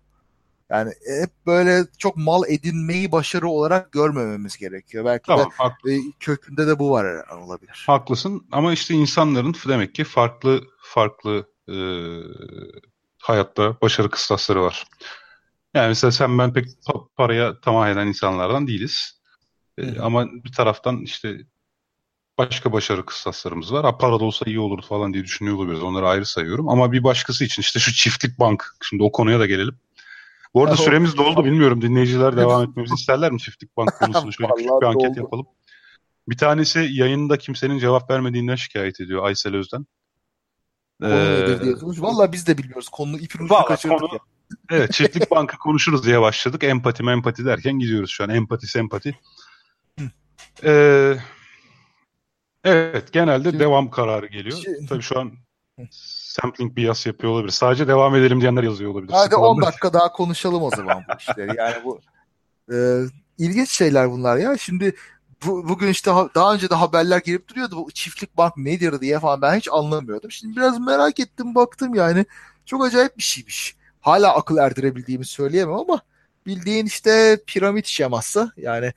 Yani hep böyle çok mal edinmeyi başarı olarak görmememiz gerekiyor. Belki Tamam, de e, kökünde de bu var herhalde, olabilir. haklısın ama işte insanların demek ki farklı farklı e, hayatta başarı kıstasları var. Yani mesela sen ben pek pa- paraya tamah eden insanlardan değiliz. E, Hı hı. ama bir taraftan işte başka başarı kıstaslarımız var. Ha, para da olsa iyi olurdu falan diye düşünüyor olabiliriz. Onları ayrı sayıyorum. Ama bir başkası için işte şu çiftlik bank. Şimdi o konuya da gelelim. Bu arada süremiz doldu. Bilmiyorum dinleyiciler devam etmemizi isterler mi çiftlik bank konusunu? Şöyle küçük bir anket doldu. yapalım. Bir tanesi yayında kimsenin cevap vermediğinden şikayet ediyor Aysel Özden. Konu Ee. Valla biz de bilmiyoruz. Konunun ipin ucunu kaçırdık konu- ya. Evet çiftlik bankı konuşuruz diye başladık. Empati empati derken gidiyoruz şu an. Empati sempati. Ee, evet genelde Şimdi- devam kararı geliyor. Şimdi- Tabii şu an sampling bias yapıyor olabilir. Sadece devam edelim diyenler yazıyor olabilir. Hadi Sıkılanlar. 10 dakika daha konuşalım o zaman bu işleri. Yani bu e, ilginç şeyler bunlar ya. Şimdi bu, bugün işte ha- daha önce de haberler gelip duruyordu. Bu çiftlik bank nedir diye falan ben hiç anlamıyordum. Şimdi biraz merak ettim baktım yani. Çok acayip bir şeymiş. Hala akıl erdirebildiğimi söyleyemem ama bildiğin işte piramit şeması yani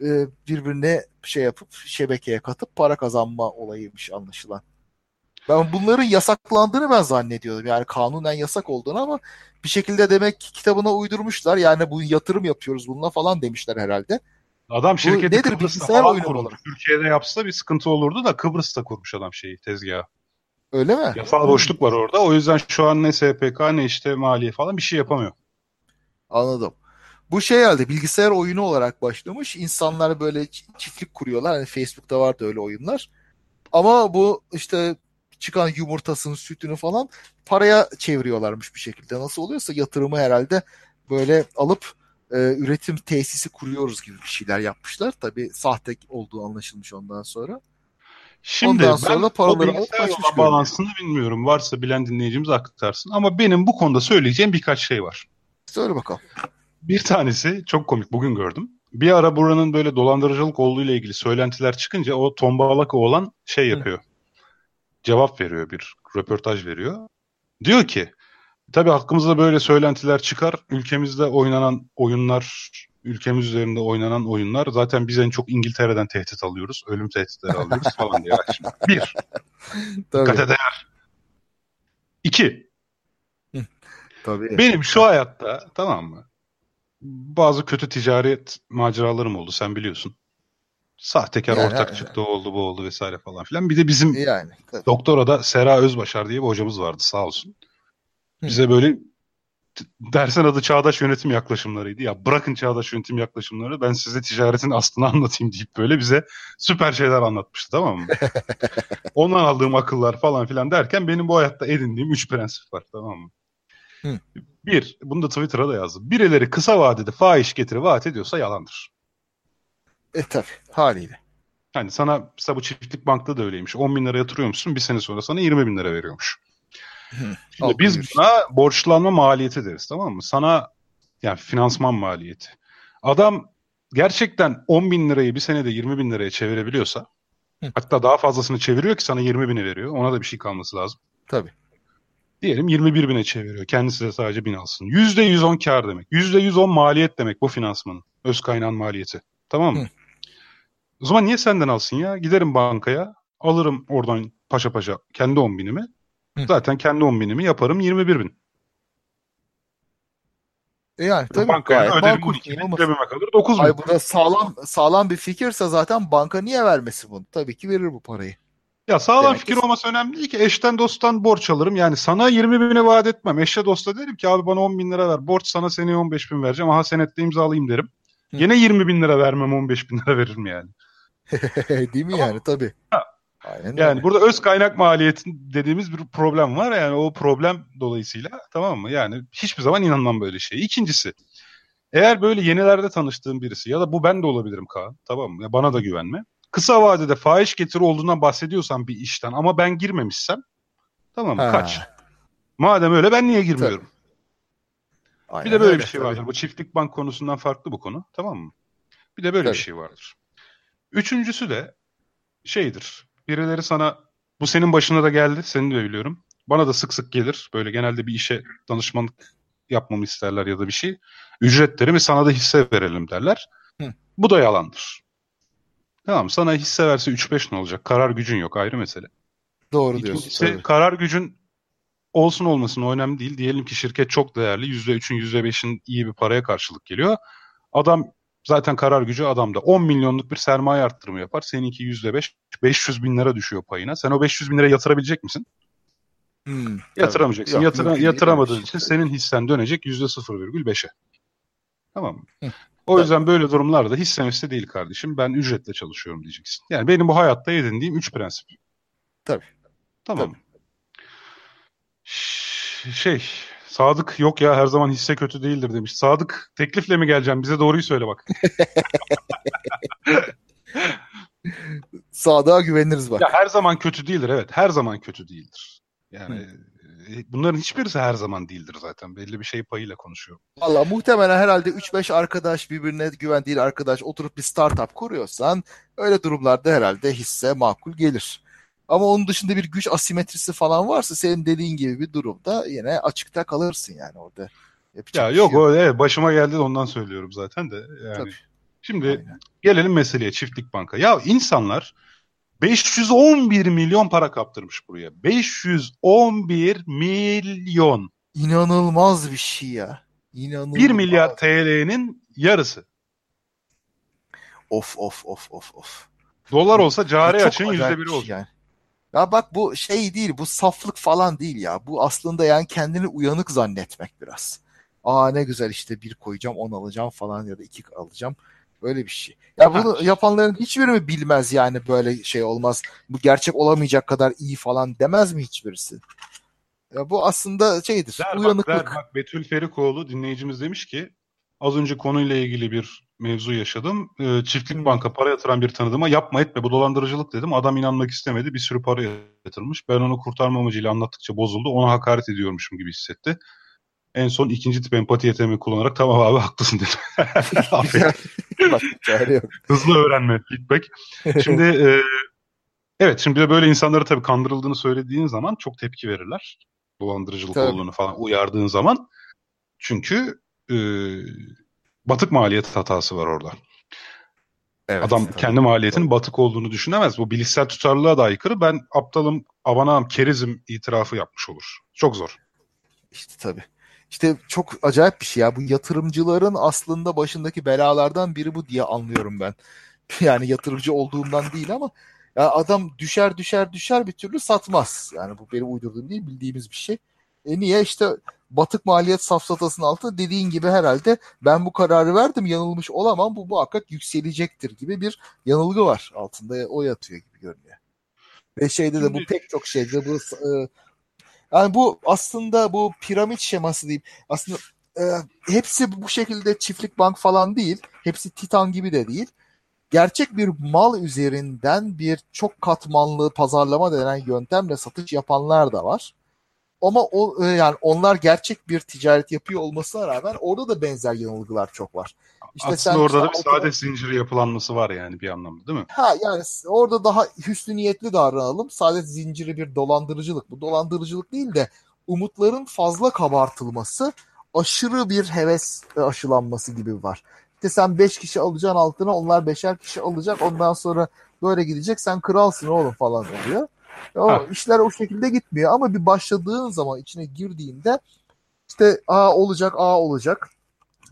e, birbirine şey yapıp şebekeye katıp para kazanma olayıymış anlaşılan. Ben bunların yasaklandığını ben zannediyordum. Yani kanunen yasak olduğunu ama bir şekilde demek ki kitabına uydurmuşlar. Yani bu yatırım yapıyoruz bununla falan demişler herhalde. Adam şirketi nedir, Kıbrıs'ta falan kurmuş. Türkiye'de yapsa bir sıkıntı olurdu da Kıbrıs'ta kurmuş adam şeyi tezgahı. Öyle mi? Yasal boşluk var orada. O yüzden şu an ne SPK ne işte maliye falan bir şey yapamıyor. Anladım. Bu şey herhalde bilgisayar oyunu olarak başlamış. İnsanlar böyle çiftlik kuruyorlar. Hani Facebook'ta vardı öyle oyunlar. Ama bu işte çıkan yumurtasını, sütünü falan paraya çeviriyorlarmış bir şekilde. Nasıl oluyorsa yatırımı herhalde böyle alıp e, üretim tesisi kuruyoruz gibi bir şeyler yapmışlar. Tabii sahte olduğu anlaşılmış ondan sonra. Şimdi Ondan ben sonra o paraları alıp bilgisayar olan balansını bilmiyorum. Varsa bilen dinleyicimiz aktarsın. Ama benim bu konuda söyleyeceğim birkaç şey var. Söyle bakalım. Bir tanesi çok komik bugün gördüm. Bir ara buranın böyle dolandırıcılık olduğu ile ilgili söylentiler çıkınca o tombalak oğlan şey yapıyor. Cevap veriyor bir röportaj veriyor. Diyor ki tabii hakkımızda böyle söylentiler çıkar. Ülkemizde oynanan oyunlar, ülkemiz üzerinde oynanan oyunlar zaten biz en çok İngiltere'den tehdit alıyoruz. Ölüm tehditleri alıyoruz falan diye. Bak şimdi. Bir, Tabii. dikkat eder. İki. Tabii. Benim şu hayatta tamam mı? Bazı kötü ticaret maceralarım oldu sen biliyorsun. Sahtekar Yani, ortak evet. çıktı oldu bu oldu vesaire falan filan. Bir de bizim Yani. Tabii. doktora da Sera Özbaşar diye bir hocamız vardı sağ olsun. Hı. Bize böyle dersin adı çağdaş yönetim yaklaşımlarıydı. Ya bırakın çağdaş yönetim yaklaşımları ben size ticaretin aslını anlatayım deyip böyle bize süper şeyler anlatmıştı tamam mı? Ondan aldığım akıllar falan filan derken benim bu hayatta edindiğim üç prensip var tamam mı? Hı. Bir, bunu da Twitter'a da yazdım. Birileri kısa vadede fahiş getiri vaat ediyorsa yalandır. E tabii haliyle. Hani sana mesela bu çiftlik bankta da öyleymiş. 10 bin lira yatırıyor musun? Bir sene sonra sana 20 bin lira veriyormuş. Şimdi biz buna borçlanma maliyeti deriz tamam mı? Sana yani finansman maliyeti. Adam gerçekten 10 bin lirayı bir senede 20 bin liraya çevirebiliyorsa Hı. hatta daha fazlasını çeviriyor ki sana 20 bini veriyor. Ona da bir şey kalması lazım. Tabii. Diyelim 21 bine çeviriyor. Kendisi de sadece bin alsın. %110 kar demek. %110 maliyet demek bu finansmanın. Öz kaynağın maliyeti. Tamam mı? Hı. O zaman niye senden alsın ya? Giderim bankaya. Alırım oradan paşa paşa kendi 10 binimi. Hı. Zaten kendi 10 binimi yaparım 21 bin. E yani tabii Bankaya gayet öderim makul. 12 bin. Cebime kalır 9 bin. Ay bu da sağlam sağlam bir fikirse zaten banka niye vermesin bunu? Tabii ki verir bu parayı. Ya sağlam Demek fikir ki- olması önemli değil ki. Eşten dosttan borç alırım. Yani sana 20 bine vaat etmem. Eşe dosta derim ki abi bana 10 bin lira ver. Borç sana seneye 15 bin vereceğim. Aha senette imzalayayım derim. Hı. Yine 20 bin lira vermem 15 bin lira veririm yani. Değil mi yani tabii. Aynen Yani öyle. burada öz kaynak maliyeti dediğimiz bir problem var. Yani o problem dolayısıyla tamam mı? Yani hiçbir zaman inanmam böyle şey. İkincisi eğer böyle yenilerde tanıştığım birisi ya da bu ben de olabilirim Kaan tamam mı? Ya bana da güvenme. Kısa vadede fahiş getiri olduğundan bahsediyorsan bir işten ama ben girmemişsem tamam mı? Kaç. Madem öyle ben niye girmiyorum? Aynen Bir de böyle öyle, bir şey tabii. vardır. Bu çiftlik bank konusundan farklı bu konu. Tamam mı? Bir de böyle Tabii. bir şey vardır. Üçüncüsü de şeydir. Birileri sana bu senin başına da geldi. Seni de biliyorum. Bana da sık sık gelir. Böyle genelde bir işe danışmanlık yapmamı isterler ya da bir şey. Ücretlerimi sana da hisse verelim derler. Hı. Bu da yalandır. Tamam sana hisse verse 3-5 ne olacak? Karar gücün yok ayrı mesele. Doğru diyorsun. İkincisi tabii. karar gücün olsun olmasın o önemli değil. Diyelim ki şirket çok değerli. %3'ün %5'in iyi bir paraya karşılık geliyor. Adam zaten karar gücü adamda. 10 milyonluk bir sermaye arttırımı yapar. Seninki %5. 500 bin lira düşüyor payına. Sen o 500 bin liraya yatırabilecek misin? Hmm, Yatıramayacaksın. tabii. Yok, Yatıra- yatıramadığın için senin hissen dönecek %0,5'e. Tamam mı? O yüzden böyle durumlarda hisse hisse değil kardeşim. Ben ücretle çalışıyorum diyeceksin. Yani benim bu hayatta edindiğim 3 prensip. Tabii. Tamam. Ş- Şey, Sadık yok ya her zaman hisse kötü değildir demiş. Sadık teklifle mi geleceğim? Bize doğruyu söyle bak. Sadığa güveniriz bak. Ya her zaman kötü değildir evet. Her zaman kötü değildir. Yani e, bunların hiçbirisi her zaman değildir zaten. Belli bir şey payıyla konuşuyorum. Valla muhtemelen herhalde 3-5 arkadaş birbirine güvendiğin arkadaş oturup bir startup kuruyorsan öyle durumlarda herhalde hisse makul gelir. Ama onun dışında bir güç asimetrisi falan varsa senin dediğin gibi bir durumda yine açıkta kalırsın yani orada. Yapacak Ya yok şey o evet, başıma geldi de ondan söylüyorum zaten de. Yani Tabii. şimdi Aynen. gelelim meseleye çiftlik banka. Ya insanlar 511 milyon para kaptırmış buraya. 511 milyon. İnanılmaz bir şey ya. İnanılmaz. 1 milyar TL'nin yarısı. Of of of of of. Dolar olsa cari %1'i bir şey olacak. yani. Ya bak bu şey değil, bu saflık falan değil ya. Bu aslında yani kendini uyanık zannetmek biraz. Aa ne güzel işte bir koyacağım, on alacağım falan ya da iki alacağım. Böyle bir şey. Ya bunu Ha. yapanların hiçbiri mi bilmez yani böyle şey olmaz. Bu gerçek olamayacak kadar iyi falan demez mi hiçbirisi? Ya bu aslında şeydir, Der bak, uyanıklık. der bak Betül Ferikoğlu dinleyicimiz demiş ki az önce konuyla ilgili bir mevzu yaşadım. Ee, çiftlik banka para yatıran bir tanıdığıma yapma etme bu dolandırıcılık dedim. Adam inanmak istemedi. Bir sürü para yatırmış. Ben onu kurtarma amacıyla anlattıkça bozuldu. Ona hakaret ediyormuşum gibi hissetti. En son ikinci tip empati yeteneğimi kullanarak tamam abi haklısın dedi. Aferin. Bak, çare yok. Hızlı öğrenme feedback. Şimdi e, evet şimdi de böyle insanları tabii kandırıldığını söylediğin zaman çok tepki verirler. Dolandırıcılık Tabii. olduğunu falan uyardığın zaman. Çünkü e, batık maliyet hatası var orada. Evet, Adam tabii. kendi maliyetinin batık olduğunu düşünemez. Bu bilişsel tutarlılığa da aykırı. Ben aptalım, avanağım, kerizim itirafı yapmış olur. Çok zor. İşte tabii. işte çok acayip bir şey ya. Bu yatırımcıların aslında başındaki belalardan biri bu diye anlıyorum ben. Yani yatırımcı olduğumdan değil ama ya adam düşer düşer düşer bir türlü satmaz. Yani bu benim uydurduğum değil bildiğimiz bir şey. E niye işte batık maliyet safsatasının altında dediğin gibi herhalde ben bu kararı verdim yanılmış olamam bu muhakkak yükselecektir gibi bir yanılgı var altında o yatıyor gibi görünüyor. Ve şeyde de bu pek çok şeyde bu e, yani bu aslında bu piramit şeması diyeyim aslında e, hepsi bu şekilde çiftlik bank falan değil hepsi Titan gibi de değil gerçek bir mal üzerinden bir çok katmanlı pazarlama denen yöntemle satış yapanlar da var. Ama o e, yani onlar gerçek bir ticaret yapıyor olmasına rağmen orada da benzer yanılgılar çok var. İşte Aslında orada da bir sade zinciri yapılanması var yani bir anlamda değil mi? Ha yani orada daha hüsnü niyetli davranalım. Sade zinciri bir dolandırıcılık. Bu dolandırıcılık değil de umutların fazla kabartılması, aşırı bir heves aşılanması gibi var. İşte sen 5 kişi alacaksın altına onlar 5'er kişi alacak ondan sonra böyle gidecek sen kralsın oğlum falan oluyor. O ha. işler o şekilde gitmiyor ama bir başladığın zaman içine girdiğinde işte A olacak A olacak.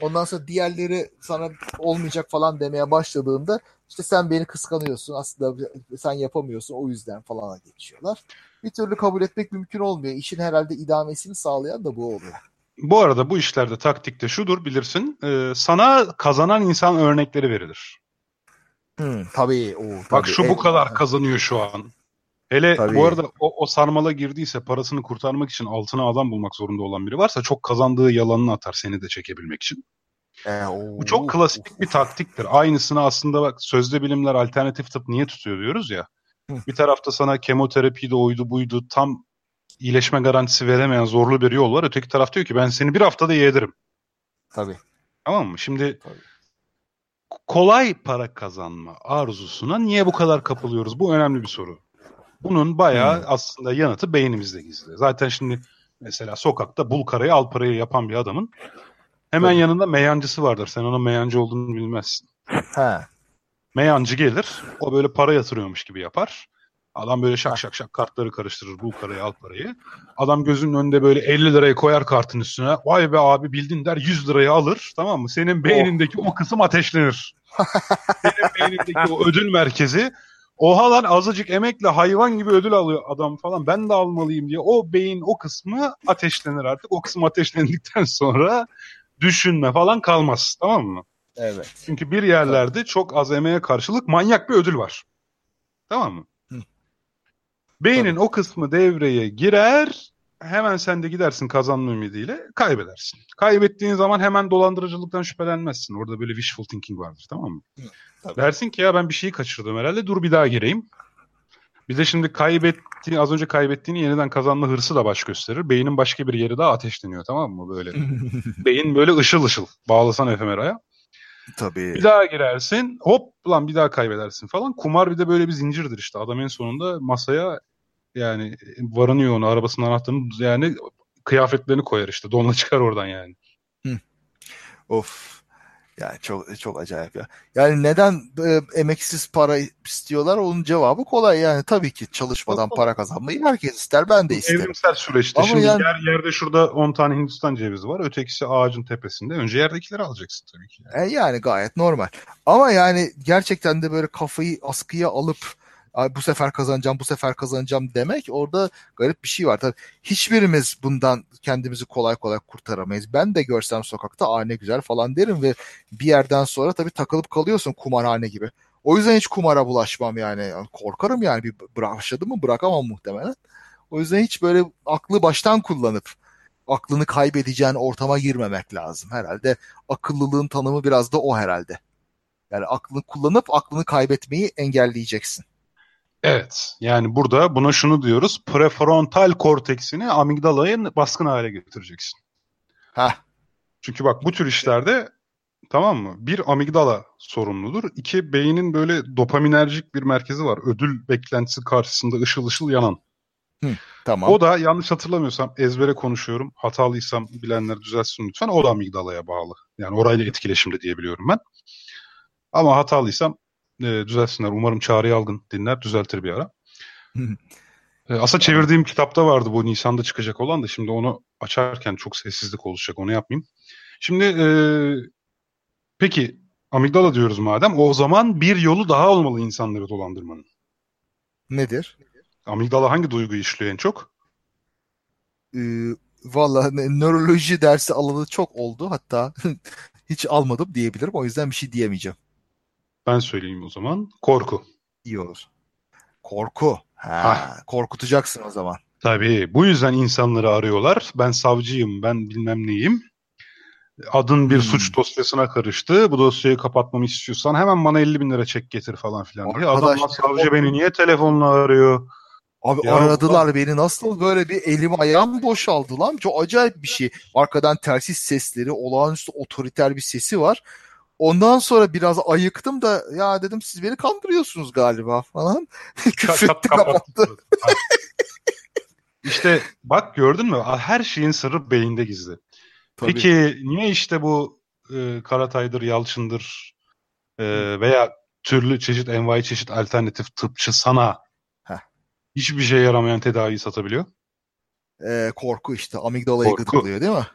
Ondan sonra diğerleri sana olmayacak falan demeye başladığında işte sen beni kıskanıyorsun aslında sen yapamıyorsun o yüzden falana geçiyorlar. Bir türlü kabul etmek mümkün olmuyor. İşin herhalde idamesini sağlayan da bu oluyor. Bu arada bu işlerde taktikte şudur bilirsin. E, sana kazanan insan örnekleri verilir. Hmm, tabii. O, tabii. Bak şu bu kadar kazanıyor şu an. Hele tabii. bu arada o, o sarmala girdiyse parasını kurtarmak için altına adam bulmak zorunda olan biri varsa çok kazandığı yalanını atar seni de çekebilmek için. E, o, bu çok klasik bir taktiktir. Aynısını aslında bak sözde bilimler alternatif tıp niye tutuyor diyoruz ya. Bir tarafta sana kemoterapi de oydu buydu tam iyileşme garantisi veremeyen zorlu bir yol var. Öteki taraf diyor ki ben seni bir haftada yeğderim. Tabii. Tamam mı? Şimdi Tabii. kolay para kazanma arzusuna niye bu kadar kapılıyoruz? Bu önemli bir soru. Bunun bayağı hmm. aslında yanıtı beynimizde gizli. Zaten şimdi mesela sokakta bul karayı al parayı yapan bir adamın hemen Tabii. yanında meyancısı vardır. Sen onun meyancı olduğunu bilmezsin. He. Meyancı gelir. O böyle para yatırıyormuş gibi yapar. Adam böyle şak şak şak kartları karıştırır. Bu parayı al parayı. Adam gözünün önünde böyle 50 lirayı koyar kartın üstüne. Vay be abi bildin der 100 lirayı alır. Tamam mı? Senin oh. beynindeki oh. o kısım ateşlenir. Senin beynindeki o ödül merkezi Oha lan azıcık emekle hayvan gibi ödül alıyor adam falan. Ben de almalıyım diye. O beyin o kısmı ateşlenir artık. O kısım ateşlendikten sonra düşünme falan kalmaz. Tamam mı? Evet. Çünkü bir yerlerde çok az emeğe karşılık manyak bir ödül var. Tamam mı? Beynin Tabii. o kısmı devreye girer. Hemen sen de gidersin kazanma ümidiyle kaybedersin. Kaybettiğin zaman hemen dolandırıcılıktan şüphelenmezsin. Orada böyle wishful thinking vardır tamam mı? Tabii. Dersin ki ya ben bir şeyi kaçırdım herhalde dur bir daha gireyim. Bir de şimdi kaybettiğin, az önce kaybettiğini yeniden kazanma hırsı da baş gösterir. Beynin başka bir yeri daha ateşleniyor tamam mı böyle. Beyin böyle ışıl ışıl. Bağlasan efemeraya. Tabii. Bir daha girersin hop lan bir daha kaybedersin falan. Kumar bir de böyle bir zincirdir işte. Adam en sonunda masaya yani varını yoğunu arabasının anahtarını yani kıyafetlerini koyar işte. Donla çıkar oradan yani. Hı. Of. Yani çok çok acayip ya. Yani neden e, emeksiz para istiyorlar? Onun cevabı kolay yani. Tabii ki çalışmadan para kazanmayı herkes ister. Ben de isterim. Evrimsel süreçte. Ama Şimdi yani... yer, yerde şurada 10 tane Hindistan cevizi var. Ötekisi ağacın tepesinde. Önce yerdekileri alacaksın tabii ki. Yani. E yani gayet normal. Ama yani gerçekten de böyle kafayı askıya alıp bu sefer kazanacağım, bu sefer kazanacağım demek orada garip bir şey var. Tabii hiçbirimiz bundan kendimizi kolay kolay kurtaramayız. Ben de görsem sokakta aa ne güzel falan derim ve bir yerden sonra tabii takılıp kalıyorsun kumarhane gibi. O yüzden hiç kumara bulaşmam yani. Korkarım yani bir başladım mı bırakamam muhtemelen. O yüzden hiç böyle aklı baştan kullanıp aklını kaybedeceğin ortama girmemek lazım. Herhalde akıllılığın tanımı biraz da o herhalde. Yani aklını kullanıp aklını kaybetmeyi engelleyeceksin. Evet. Yani burada buna şunu diyoruz. Prefrontal korteksini amigdalayı baskın hale getireceksin. Ha. Çünkü bak bu tür işlerde tamam mı? Bir amigdala sorumludur. İki beynin böyle dopaminerjik bir merkezi var. Ödül beklentisi karşısında ışıl ışıl yanan. Hı, tamam. O da yanlış hatırlamıyorsam ezbere konuşuyorum. Hatalıysam bilenler düzelsin lütfen. O da amigdalaya bağlı. Yani orayla etkileşimde diyebiliyorum ben. Ama hatalıysam e, düzelsinler. Umarım Çağrı Yalgın dinler düzeltir bir ara. E, aslında çevirdiğim kitapta vardı bu Nisan'da çıkacak olan da şimdi onu açarken çok sessizlik olacak onu yapmayayım. Şimdi e, peki amigdala diyoruz madem o zaman bir yolu daha olmalı insanları dolandırmanın. Nedir? Amigdala hangi duyguyu işliyor en çok? Ee, Valla nöroloji dersi alalı çok oldu. Hatta hiç almadım diyebilirim. O yüzden bir şey diyemeyeceğim. Ben söyleyeyim o zaman. Korku. İyi olur. Korku. Ha, korkutacaksın o zaman. Tabii. Bu yüzden insanları arıyorlar. Ben savcıyım, ben bilmem neyim. Adın bir hmm. suç dosyasına karıştı. Bu dosyayı kapatmamı istiyorsan hemen bana 50 bin lira çek getir falan filan diye. Adam savcı o... beni niye telefonla arıyor? Abi ya aradılar Allah. beni nasıl böyle bir elim ayağım boşaldı lan. Çok acayip bir şey. Arkadan telsiz sesleri, olağanüstü otoriter bir sesi var. Ondan sonra biraz ayıktım da ya dedim siz beni kandırıyorsunuz galiba falan. Küfretti kapattı. İşte bak gördün mü? Her şeyin sırrı beyinde gizli. Tabii. Peki niye işte bu e, Karatay'dır, Yalçın'dır e, veya türlü çeşit, envai çeşit alternatif tıpçı sana Heh. hiçbir şey yaramayan tedaviyi satabiliyor? Ee, korku işte. Amigdala'yı gıdıklıyor değil mi?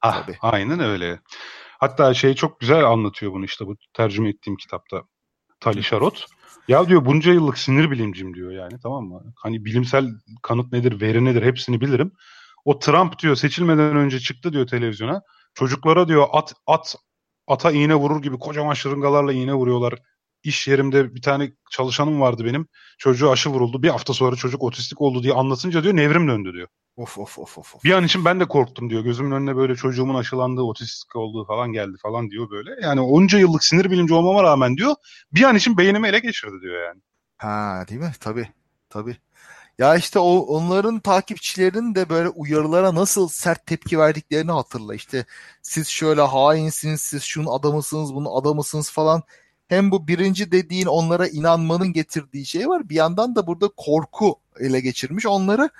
Ah, Tabii. Aynen öyle. Hatta şey çok güzel anlatıyor bunu işte bu tercüme ettiğim kitapta. Tali Şarot. Ya diyor bunca yıllık sinir bilimcim diyor yani tamam mı? Hani bilimsel kanıt nedir, veri nedir hepsini bilirim. O Trump diyor seçilmeden önce çıktı diyor televizyona. Çocuklara diyor at at ata iğne vurur gibi kocaman şırıngalarla iğne vuruyorlar. İş yerimde bir tane çalışanım vardı benim. Çocuğu aşı vuruldu. Bir hafta sonra çocuk otistik oldu diye anlatınca diyor nevrim döndü diyor. Of of of of. Bir an için ben de korktum diyor. Gözümün önüne böyle çocuğumun aşılandığı, otistik olduğu falan geldi falan diyor böyle. Yani onca yıllık sinir bilimci olmama rağmen diyor bir an için beynimi ele geçirdi diyor yani. Ha değil mi? Tabii. Tabii. Ya işte o onların takipçilerinin de böyle uyarılara nasıl sert tepki verdiklerini hatırla. İşte siz şöyle hainsiniz, siz şunun adamısınız, bunun adamısınız falan. Hem bu birinci dediğin onlara inanmanın getirdiği şey var. Bir yandan da burada korku ele geçirmiş. Onları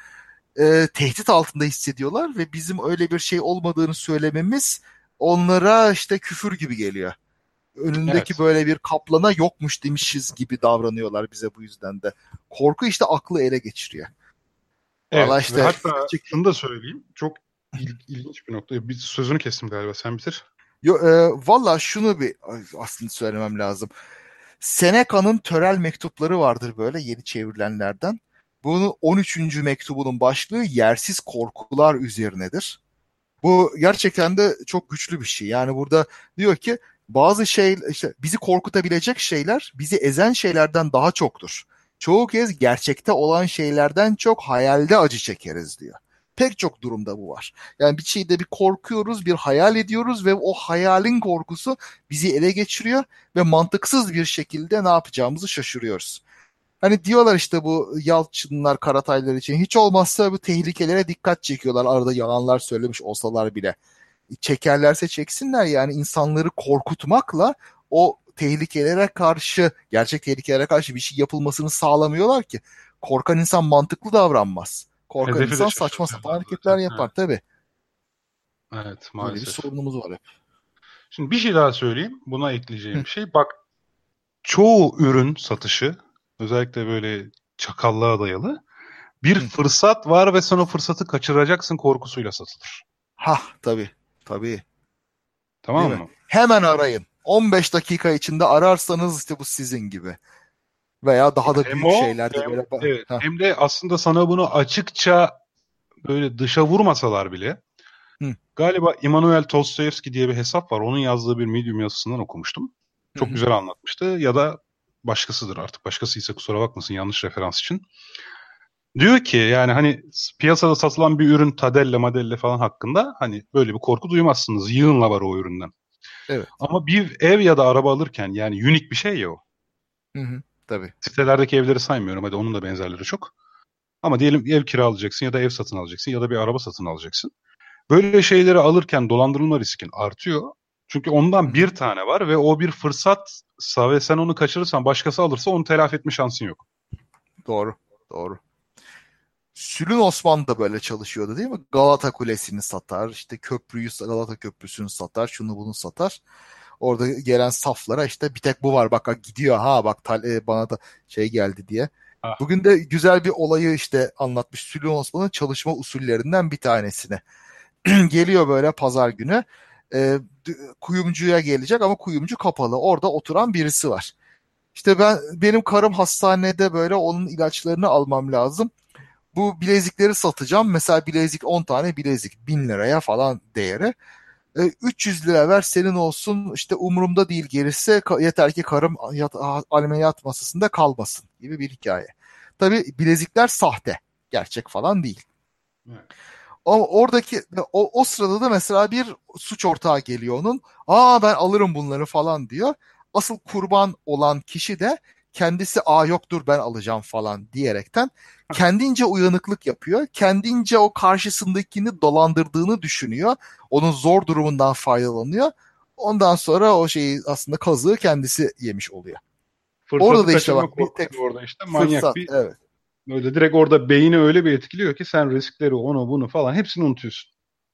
e, tehdit altında hissediyorlar ve bizim öyle bir şey olmadığını söylememiz onlara işte küfür gibi geliyor. Önündeki evet. böyle bir kaplana yokmuş demişiz gibi davranıyorlar bize bu yüzden de. Korku işte aklı ele geçiriyor. Evet Vallahi işte... hatta şunu da söyleyeyim. Çok il, ilginç bir nokta. Bir sözünü kestim galiba. Sen bitir. Yo, e, Valla şunu bir aslında söylemem lazım. Seneca'nın törel mektupları vardır böyle yeni çevrilenlerden. Bunun 13. mektubunun başlığı yersiz korkular üzerinedir. Bu gerçekten de çok güçlü bir şey. Yani burada diyor ki bazı şey işte bizi korkutabilecek şeyler bizi ezen şeylerden daha çoktur. Çoğu kez gerçekte olan şeylerden çok hayalde acı çekeriz diyor. Pek çok durumda bu var. Yani bir şeyde bir korkuyoruz, bir hayal ediyoruz ve o hayalin korkusu bizi ele geçiriyor ve mantıksız bir şekilde ne yapacağımızı şaşırıyoruz. Hani diyorlar işte bu Yalçınlar, Karataylar için hiç olmazsa bu tehlikelere dikkat çekiyorlar arada yalanlar söylemiş olsalar bile. Çekerlerse çeksinler yani insanları korkutmakla o tehlikelere karşı, gerçek tehlikelere karşı bir şey yapılmasını sağlamıyorlar ki. Korkan insan mantıklı davranmaz. Korkan Hedefi insan saçma sapan hareketler yapar tabi. Evet maalesef. Böyle bir sorunumuz var hep. Şimdi bir şey daha söyleyeyim. Buna ekleyeceğim bir şey. Bak çoğu ürün satışı özellikle böyle çakallığa dayalı bir Hı. fırsat var ve sen o fırsatı kaçıracaksın korkusuyla satılır. Ha tabii tabii. Tamam mı? Hemen arayın. 15 dakika içinde ararsanız işte bu sizin gibi. Veya daha da büyük şeyler de böyle. Evet, hem de aslında sana bunu açıkça böyle dışa vurmasalar bile Hı. galiba Immanuel Dostoyevski diye bir hesap var. Onun yazdığı bir Medium yazısından okumuştum. Çok Hı-hı. güzel anlatmıştı. Ya da başkasıdır artık. Başkasıysa kusura bakmasın yanlış referans için. Diyor ki yani hani piyasada satılan bir ürün Tadelle, Madelle falan hakkında hani böyle bir korku duymazsınız. Yığınla var o üründen. Evet. Ama bir ev ya da araba alırken yani unik bir şey ya o. Hı hı, tabii. Sitelerdeki evleri saymıyorum. Hadi onun da benzerleri çok. Ama diyelim ev kiralayacaksın ya da ev satın alacaksın ya da bir araba satın alacaksın. Böyle şeyleri alırken dolandırılma riskin artıyor. Çünkü ondan bir tane var ve o bir fırsatsa ve sen onu kaçırırsan başkası alırsa onu telafi etme şansın yok. Doğru, doğru. Sülün Osman da böyle çalışıyordu değil mi? Galata Kulesi'ni satar, işte köprüyü, Galata Köprüsü'nü satar, şunu bunu satar. Orada gelen saflara işte bir tek bu var bak gidiyor ha bak e, bana da şey geldi diye. Ah. Bugün de güzel bir olayı işte anlatmış. Süleyman Osman'ın çalışma usullerinden bir tanesini. Geliyor böyle pazar günü. E, kuyumcuya gelecek ama kuyumcu kapalı. Orada oturan birisi var. İşte ben benim karım hastanede böyle onun ilaçlarını almam lazım. Bu bilezikleri satacağım. Mesela bilezik 10 tane bilezik 1000 liraya falan değeri. E, 300 lira ver senin olsun işte umurumda değil gerisi yeter ki karım yat, ameliyat masasında kalmasın gibi bir hikaye. Tabi bilezikler sahte gerçek falan değil. Evet. Ama oradaki o, o sırada da mesela bir suç ortağı geliyor onun. Aa ben alırım bunları falan diyor. Asıl kurban olan kişi de kendisi aa yoktur ben alacağım falan diyerekten kendince uyanıklık yapıyor. Kendince o karşısındakini dolandırdığını düşünüyor. Onun zor durumundan faydalanıyor. Ondan sonra o şeyi aslında kazığı kendisi yemiş oluyor. Fırsatı orada da işte bak bir tek orada işte manyak fırsat, bir evet. Öyle direkt orada beyni öyle bir etkiliyor ki sen riskleri onu bunu falan hepsini unutuyorsun.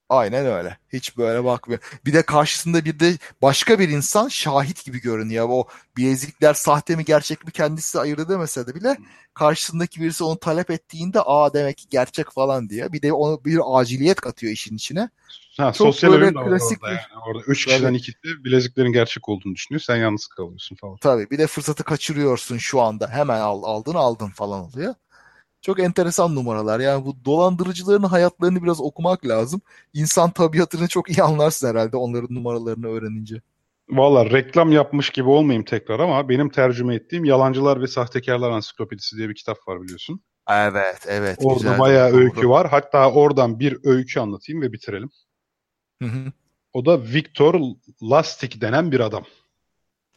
Aynen öyle. Hiç böyle bakmıyor. Bir de karşısında bir de başka bir insan şahit gibi görünüyor. O bilezikler sahte mi gerçek mi kendisi ayırt edemese de bile karşısındaki birisi onu talep ettiğinde aa demek ki gerçek falan diye. Bir de onu bir aciliyet katıyor işin içine. Ha, Çok sosyal böyle klasik orada, yani. orada üç kişiden Tabii. ikisi bileziklerin gerçek olduğunu düşünüyor. Sen yalnız kalıyorsun falan. Tabii bir de fırsatı kaçırıyorsun şu anda. Hemen al, aldın aldın falan oluyor. Çok enteresan numaralar. Yani bu dolandırıcıların hayatlarını biraz okumak lazım. İnsan tabiatını çok iyi anlarsın herhalde onların numaralarını öğrenince. Valla reklam yapmış gibi olmayayım tekrar ama benim tercüme ettiğim Yalancılar ve Sahtekarlar Ansiklopedisi diye bir kitap var biliyorsun. Evet, evet. Orada güzel, bayağı doğru. öykü var. Hatta oradan bir öykü anlatayım ve bitirelim. Hı hı. O da Victor Lastik denen bir adam.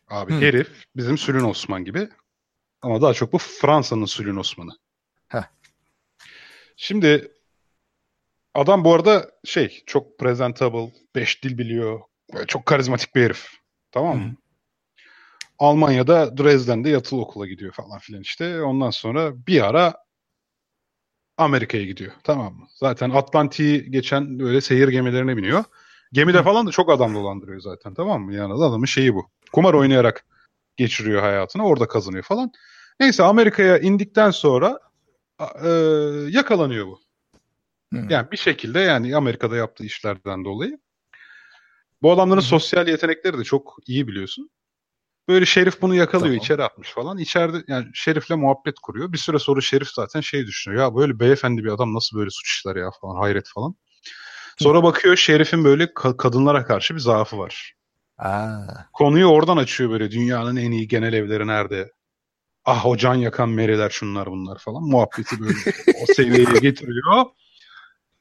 Abi hı. herif bizim Sülün Osman gibi. Ama daha çok bu Fransa'nın Sülün Osman'ı. Şimdi adam bu arada şey çok presentable, beş dil biliyor. Çok karizmatik bir herif. Tamam mı? Hı. Almanya'da Dresden'de yatılı okula gidiyor falan filan işte. Ondan sonra bir ara Amerika'ya gidiyor. Tamam mı? Zaten Atlantik'i geçen böyle seyir gemilerine biniyor. Gemide falan da çok adam dolandırıyor zaten tamam mı? Yani adamın şeyi bu. Kumar oynayarak geçiriyor hayatını. Orada kazanıyor falan. Neyse Amerika'ya indikten sonra e, yakalanıyor bu. Hmm. Yani bir şekilde yani Amerika'da yaptığı işlerden dolayı. Bu adamların hmm. sosyal yetenekleri de çok iyi biliyorsun. Böyle Şerif bunu yakalıyor, tamam. içeri atmış falan. İçeride yani Şerif'le muhabbet kuruyor. Bir süre sonra Şerif zaten şey düşünüyor. Ya böyle beyefendi bir adam nasıl böyle suç işler ya falan hayret falan. Sonra bakıyor Şerif'in böyle ka- kadınlara karşı bir zaafı var. Aa. Konuyu oradan açıyor böyle dünyanın en iyi genel evleri nerede? Ah o can yakan mereler şunlar bunlar falan muhabbeti böyle o seviyeye getiriyor.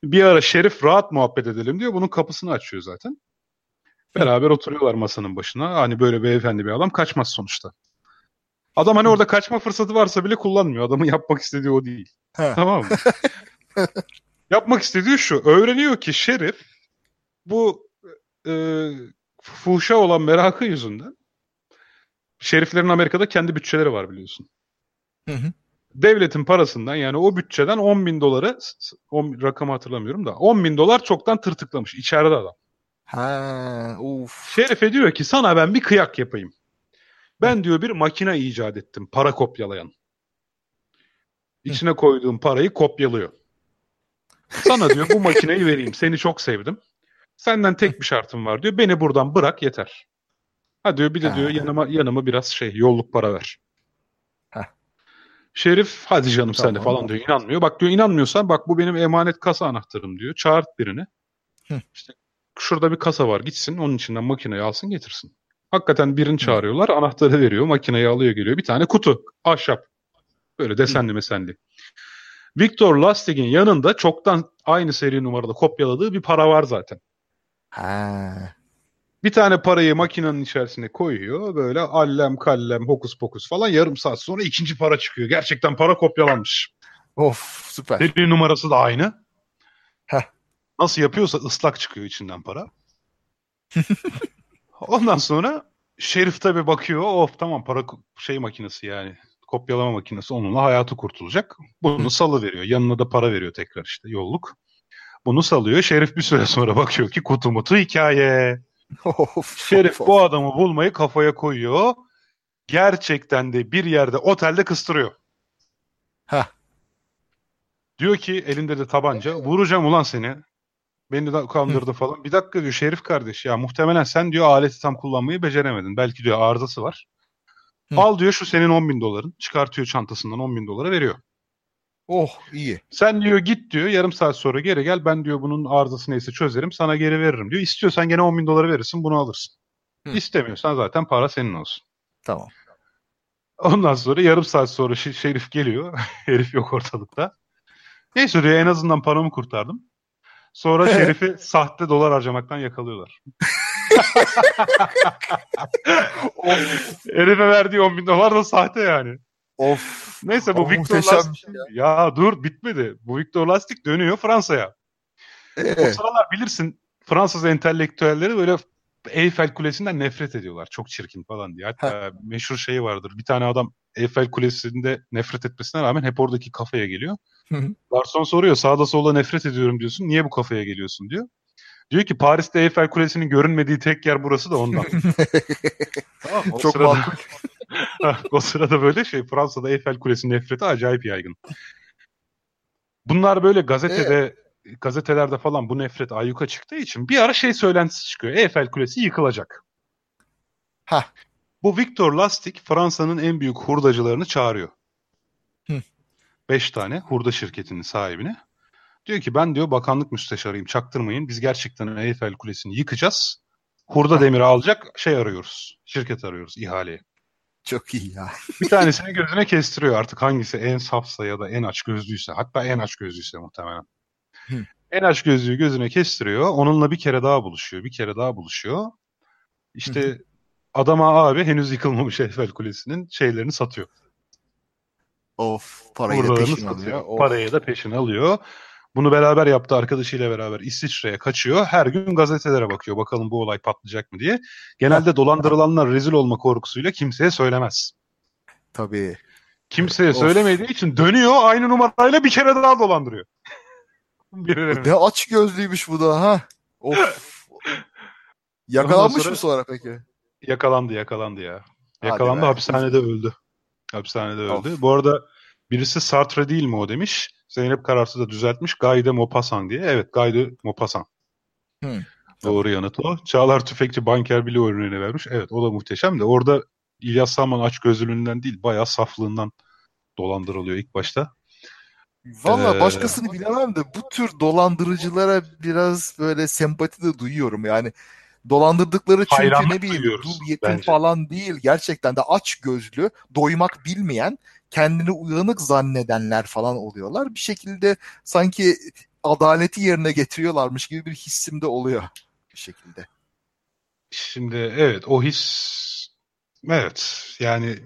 Bir ara Şerif rahat muhabbet edelim diyor. Bunun kapısını açıyor zaten. Beraber oturuyorlar masanın başına. Hani böyle beyefendi bir adam kaçmaz sonuçta. Adam hani orada kaçma fırsatı varsa bile kullanmıyor. Adamın yapmak istediği o değil. Tamam mı? yapmak istediği şu. Öğreniyor ki Şerif bu e, fuhşa olan merakı yüzünden şeriflerin Amerika'da kendi bütçeleri var biliyorsun. Hı hı. Devletin parasından yani o bütçeden 10 bin doları o rakamı hatırlamıyorum da 10 bin dolar çoktan tırtıklamış içeride adam. Ha, uf. Şerife diyor ki sana ben bir kıyak yapayım. Ben diyor bir makine icat ettim para kopyalayan. İçine koyduğum parayı kopyalıyor. Sana diyor bu makineyi vereyim. Seni çok sevdim. Senden tek bir şartım var diyor. Beni buradan bırak yeter. Ha diyor bir de diyor yanıma yanıma biraz şey yolluk para ver. Heh. Şerif hadi canım tamam. sen de falan diyor inanmıyor. Bak diyor inanmıyorsan bak bu benim emanet kasa anahtarım diyor. Çağırt birini. Hı. İşte şurada bir kasa var gitsin onun içinden makineyi alsın getirsin. Hakikaten birini çağırıyorlar anahtarı veriyor makineyi alıyor geliyor. Bir tane kutu ahşap. Böyle desenli Hı. mesenli. Victor Lustig'in yanında çoktan aynı seri numarada kopyaladığı bir para var zaten. Ha. Bir tane parayı makinenin içerisine koyuyor. Böyle allem kallem hokus pokus falan yarım saat sonra ikinci para çıkıyor. Gerçekten para kopyalanmış. Of süper. Seri numarası da aynı. Heh. Nasıl yapıyorsa ıslak çıkıyor içinden para. Ondan sonra Şerif tabi bakıyor. Of tamam para şey makinesi yani. Kopyalama makinesi onunla hayatı kurtulacak. Bunu salı veriyor. Yanına da para veriyor tekrar işte yolluk. Bunu salıyor. Şerif bir süre sonra bakıyor ki kutu mutu hikaye. Of, Şerif of. bu adamı bulmayı kafaya koyuyor. Gerçekten de bir yerde otelde kıstırıyor. Heh. Diyor ki elinde de tabanca. Vuracağım ulan seni. Beni de kandırdı falan. Bir dakika diyor Şerif kardeş ya muhtemelen sen diyor aleti tam kullanmayı beceremedin. Belki diyor arızası var. Hı. Al diyor şu senin 10 bin doların. Çıkartıyor çantasından 10 bin dolara veriyor. Oh iyi. Sen diyor git diyor yarım saat sonra geri gel. Ben diyor bunun arızası neyse çözerim sana geri veririm diyor. İstiyorsan gene 10 bin doları verirsin bunu alırsın. Hı. İstemiyorsan zaten para senin olsun. Tamam. Ondan sonra yarım saat sonra Ş- Şerif geliyor. Herif yok ortalıkta. Neyse diyor en azından paramı kurtardım. Sonra Şerif'i sahte dolar harcamaktan yakalıyorlar. Herife verdiği 10 bin dolar da sahte yani. Of. Neyse bu Victor Lastik. Ya dur bitmedi. Bu Victor Lastik dönüyor Fransa'ya. O Ee, sıralar bilirsin Fransız entelektüelleri böyle Eyfel Kulesi'nden nefret ediyorlar. Çok çirkin falan diye. Hatta meşhur şeyi vardır. Bir tane adam Eyfel Kulesi'nde nefret etmesine rağmen hep oradaki kafeye geliyor. Garson soruyor sağda solda nefret ediyorum diyorsun. Niye bu kafeye geliyorsun diyor. Diyor ki Paris'te Eyfel Kulesi'nin görünmediği tek yer burası da ondan. tamam, o Çok sırada. o sırada böyle şey Fransa'da Eyfel Kulesi nefreti acayip yaygın. Bunlar böyle gazetede gazetelerde falan bu nefret ayyuka çıktığı için bir ara şey söylentisi çıkıyor. Eyfel Kulesi yıkılacak. Hah. Bu Victor Lastik Fransa'nın en büyük hurdacılarını çağırıyor. Hı. Beş tane hurda şirketinin sahibine. Diyor ki ben diyor bakanlık müsteşarıyım çaktırmayın. Biz gerçekten Eyfel Kulesi'ni yıkacağız. Hurda demiri alacak şey arıyoruz. Şirket arıyoruz ihaleye. Çok iyi ya. Bir tanesini gözüne kestiriyor artık hangisi en safsa ya da en aç gözlüyse. Hatta en aç gözlüyse muhtemelen. Hı. En aç gözlüğü gözüne kestiriyor. Onunla bir kere daha buluşuyor. Bir kere daha buluşuyor. İşte adama abi henüz yıkılmamış Eyfel Kulesi'nin şeylerini satıyor. Of. Parayı da peşin satıyor. alıyor. Of. Parayı da peşin alıyor. Bunu beraber yaptı arkadaşıyla beraber İsviçre'ye kaçıyor. Her gün gazetelere bakıyor. Bakalım bu olay patlayacak mı diye. Genelde dolandırılanlar rezil olma korkusuyla kimseye söylemez. Tabii. Kimseye Of. söylemediği için dönüyor aynı numarayla bir kere daha dolandırıyor. Ne aç gözlüymüş bu da ha. Of. Yakalanmış sonra- mı sonra peki? Yakalandı yakalandı ya. Yakalandı hapishanede öldü. Hapishanede Of. öldü. Bu arada birisi Sartre değil mi o demiş. Zeynep Kararsız da düzeltmiş. Guy de Maupassant diye. Evet Guy de Maupassant. Hı. Doğru yanıt o. Çağlar Tüfekçi Banker bile örneğini vermiş. Evet o da muhteşem de orada İlyas Salman aç gözlülüğünden değil bayağı saflığından dolandırılıyor ilk başta. Valla Ee, başkasını bilemem de bu tür dolandırıcılara biraz böyle sempati de duyuyorum. Yani dolandırdıkları çünkü Hayranlık ne bileyim dul yetim bence. falan değil. Gerçekten de aç gözlü, doymak bilmeyen, kendini uyanık zannedenler falan oluyorlar. Bir şekilde sanki adaleti yerine getiriyorlarmış gibi bir hissim de oluyor bir şekilde. Şimdi evet o his evet yani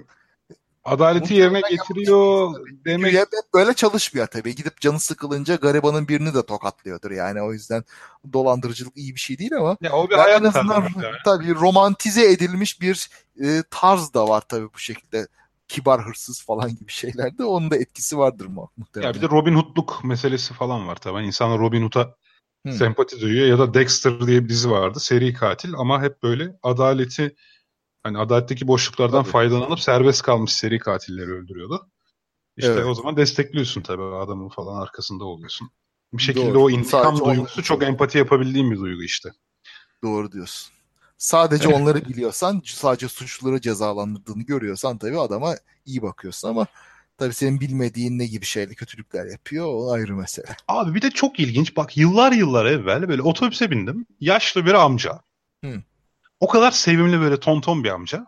adaleti yerine getiriyor demek Hep, böyle çalışmıyor tabii. Gidip canı sıkılınca garibanın birini de tokatlıyordur yani. O yüzden dolandırıcılık iyi bir şey değil ama ya o bir Yani en hayat azından tabii romantize edilmiş bir e, tarz da var tabii bu şekilde. Kibar hırsız falan gibi şeylerde onun da etkisi vardır mu muhtemelen. Ya bir de Robin Hood'luk meselesi falan var tabii. İnsanlar Robin Hood'a Hı. sempati duyuyor ya da Dexter diye bir dizi vardı. Seri katil ama hep böyle adaleti hani adaletteki boşluklardan Tabii. faydalanıp serbest kalmış seri katilleri öldürüyordu. İşte Evet. o zaman destekliyorsun tabii adamın falan arkasında oluyorsun. Bir şekilde Doğru. o intikam Sadece duygusu çok empati yapabildiğim bir duygu işte. Doğru diyorsun. Sadece onları biliyorsan, sadece suçluları cezalandırdığını görüyorsan tabii adama iyi bakıyorsun ama tabii senin bilmediğin ne gibi şeyler, kötülükler yapıyor o ayrı mesele. Abi bir de çok ilginç. Bak yıllar yıllar evvel böyle otobüse bindim. Yaşlı bir amca. Hı. O kadar sevimli böyle tonton bir amca.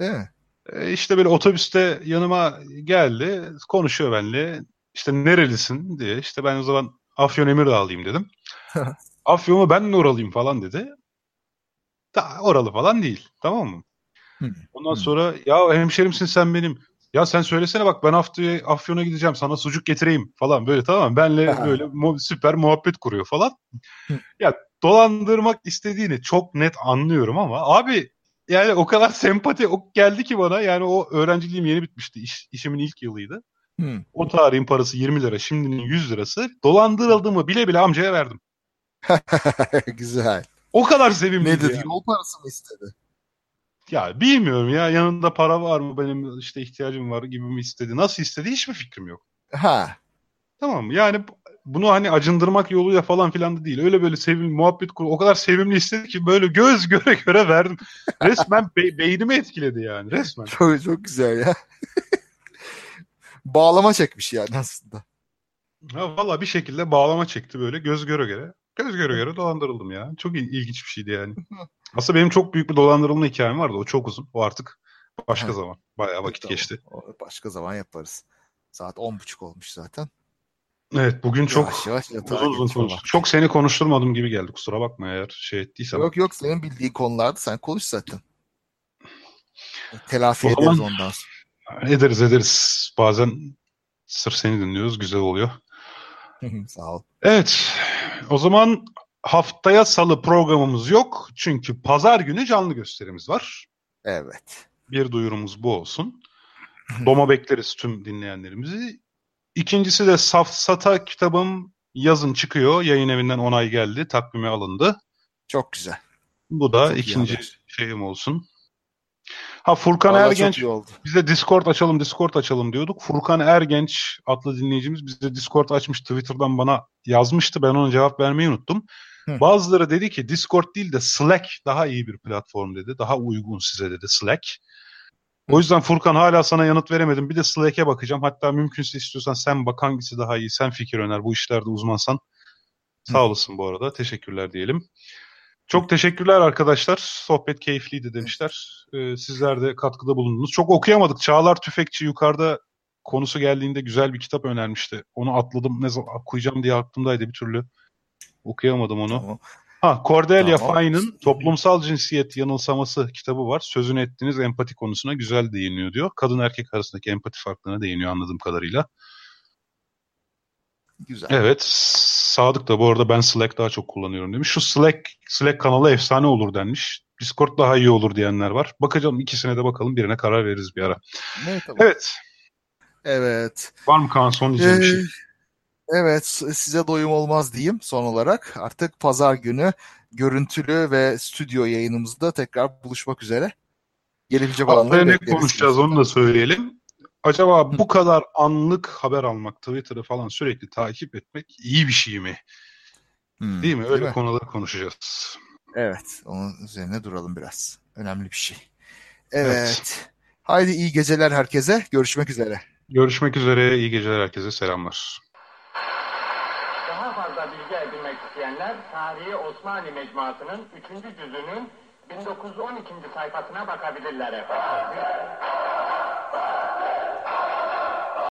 Değil mi? E, işte böyle otobüste yanıma geldi. Konuşuyor benimle. İşte nerelisin diye. İşte ben o zaman Afyon Emirdağlıyım dedim. Afyon mu ben de oralıyım falan dedi. Da, oralı falan değil. Tamam mı? Hı. Ondan Hı. sonra ya hemşerimsin sen benim. Ya sen söylesene bak ben haftaya Afyon'a gideceğim sana sucuk getireyim falan böyle tamam? Benle böyle mu- süper muhabbet kuruyor falan. Hı. ya dolandırmak istediğini çok net anlıyorum ama abi yani o kadar sempati o geldi ki bana yani o öğrenciliğim yeni bitmişti. İş, işimin ilk yılıydı. Hı. O tarihin parası 20 lira şimdinin 100 lirası. Dolandırıldığımı bile bile amcaya verdim. Güzel. O kadar sevimliydi Ne dedi? yani. Yol parası mı istedi? Ya bilmiyorum ya yanında para var mı benim işte ihtiyacım var gibi mi istedi. Nasıl istedi hiçbir fikrim yok. Ha. Tamam? Yani bunu hani acındırmak yoluyla falan filan da değil. Öyle böyle sevimli muhabbet kur. O kadar sevimli istedi ki böyle göz göre göre verdim. Resmen be- beynimi etkiledi yani resmen. Çok, çok güzel ya. Bağlama çekmiş yani aslında. Ha, Valla bir şekilde bağlama çekti böyle göz göre göre. Göz göre göre dolandırıldım ya. Çok il- ilginç bir şeydi yani. Aslında benim çok büyük bir dolandırılma hikayem vardı. O çok uzun. O artık başka Ha. zaman. Bayağı vakit Tamam. geçti. Başka zaman yaparız. Saat on buçuk olmuş zaten. Evet bugün çok yavaş yavaş uzun uzun konuştuk. Çok seni konuşturmadım gibi geldi. Kusura bakma eğer şey ettiysem. Yok yok senin bildiğin konulardı. Sen konuş zaten. Telafi O ederiz zaman- ondan sonra. Ederiz ederiz. Bazen sırf seni dinliyoruz. Güzel oluyor. Sağ ol. Evet. O zaman haftaya salı programımız yok. Çünkü pazar günü canlı gösterimiz var. Evet. Bir duyurumuz bu olsun. Doma bekleriz tüm dinleyenlerimizi. İkincisi de Safsata kitabım yazın çıkıyor. Yayın evinden onay geldi. Takvime alındı. Çok güzel. Bu da Çok ikinci şeyim olsun. Ha Furkan Vallahi Ergenç bize Discord açalım, Discord açalım diyorduk. Furkan Ergenç adlı dinleyicimiz bize Discord açmış. Twitter'dan bana yazmıştı. Ben ona cevap vermeyi unuttum. Hı. Bazıları dedi ki Discord değil de Slack daha iyi bir platform dedi. Daha uygun size dedi Slack. O yüzden Furkan hala sana yanıt veremedim. Bir de Slack'e bakacağım. Hatta mümkünse istiyorsan sen bak hangisi daha iyi. Sen fikir öner. Bu işlerde uzmansan. Sağ olasın bu arada. Teşekkürler diyelim. Çok teşekkürler arkadaşlar. Sohbet keyifliydi demişler. Ee, sizler de katkıda bulundunuz. Çok okuyamadık. Çağlar Tüfekçi yukarıda konusu geldiğinde güzel bir kitap önermişti. Onu atladım. Ne zaman okuyacağım diye aklımdaydı bir türlü. Okuyamadım onu. Tamam. Ha Cordelia Tamam. Fine'ın Toplumsal Cinsiyet Yanılsaması kitabı var. Sözünü ettiğiniz empati konusuna güzel değiniyor diyor. Kadın erkek arasındaki empati farklarına değiniyor anladığım kadarıyla. Güzel. Evet. Sadık da bu arada ben Slack daha çok kullanıyorum demiş. Şu Slack Slack kanalı efsane olur denmiş. Discord daha iyi olur diyenler var. Bakacağım ikisine de bakalım. Birine karar veririz bir ara. Ne, tamam. Evet. Evet. Var mı Kaan son diyeceğim bir şey? Ee, Evet, size doyum olmaz diyeyim son olarak. Artık pazar günü görüntülü ve stüdyo yayınımızda tekrar buluşmak üzere. Haftaya olanları ne konuşacağız onu da söyleyelim. Acaba bu kadar anlık haber almak, Twitter'ı falan sürekli takip etmek iyi bir şey mi? Hmm, Değil mi? Öyle mi? konuları konuşacağız. Evet, onun üzerine duralım biraz. Önemli bir şey. Evet. Haydi iyi geceler herkese. Görüşmek üzere. Görüşmek üzere. İyi geceler herkese. Selamlar. Daha fazla bilgi edinmek isteyenler Tarihi Osmanlı Mecmuası'nın 3. cüzünün 1912. sayfasına bakabilirler efendim.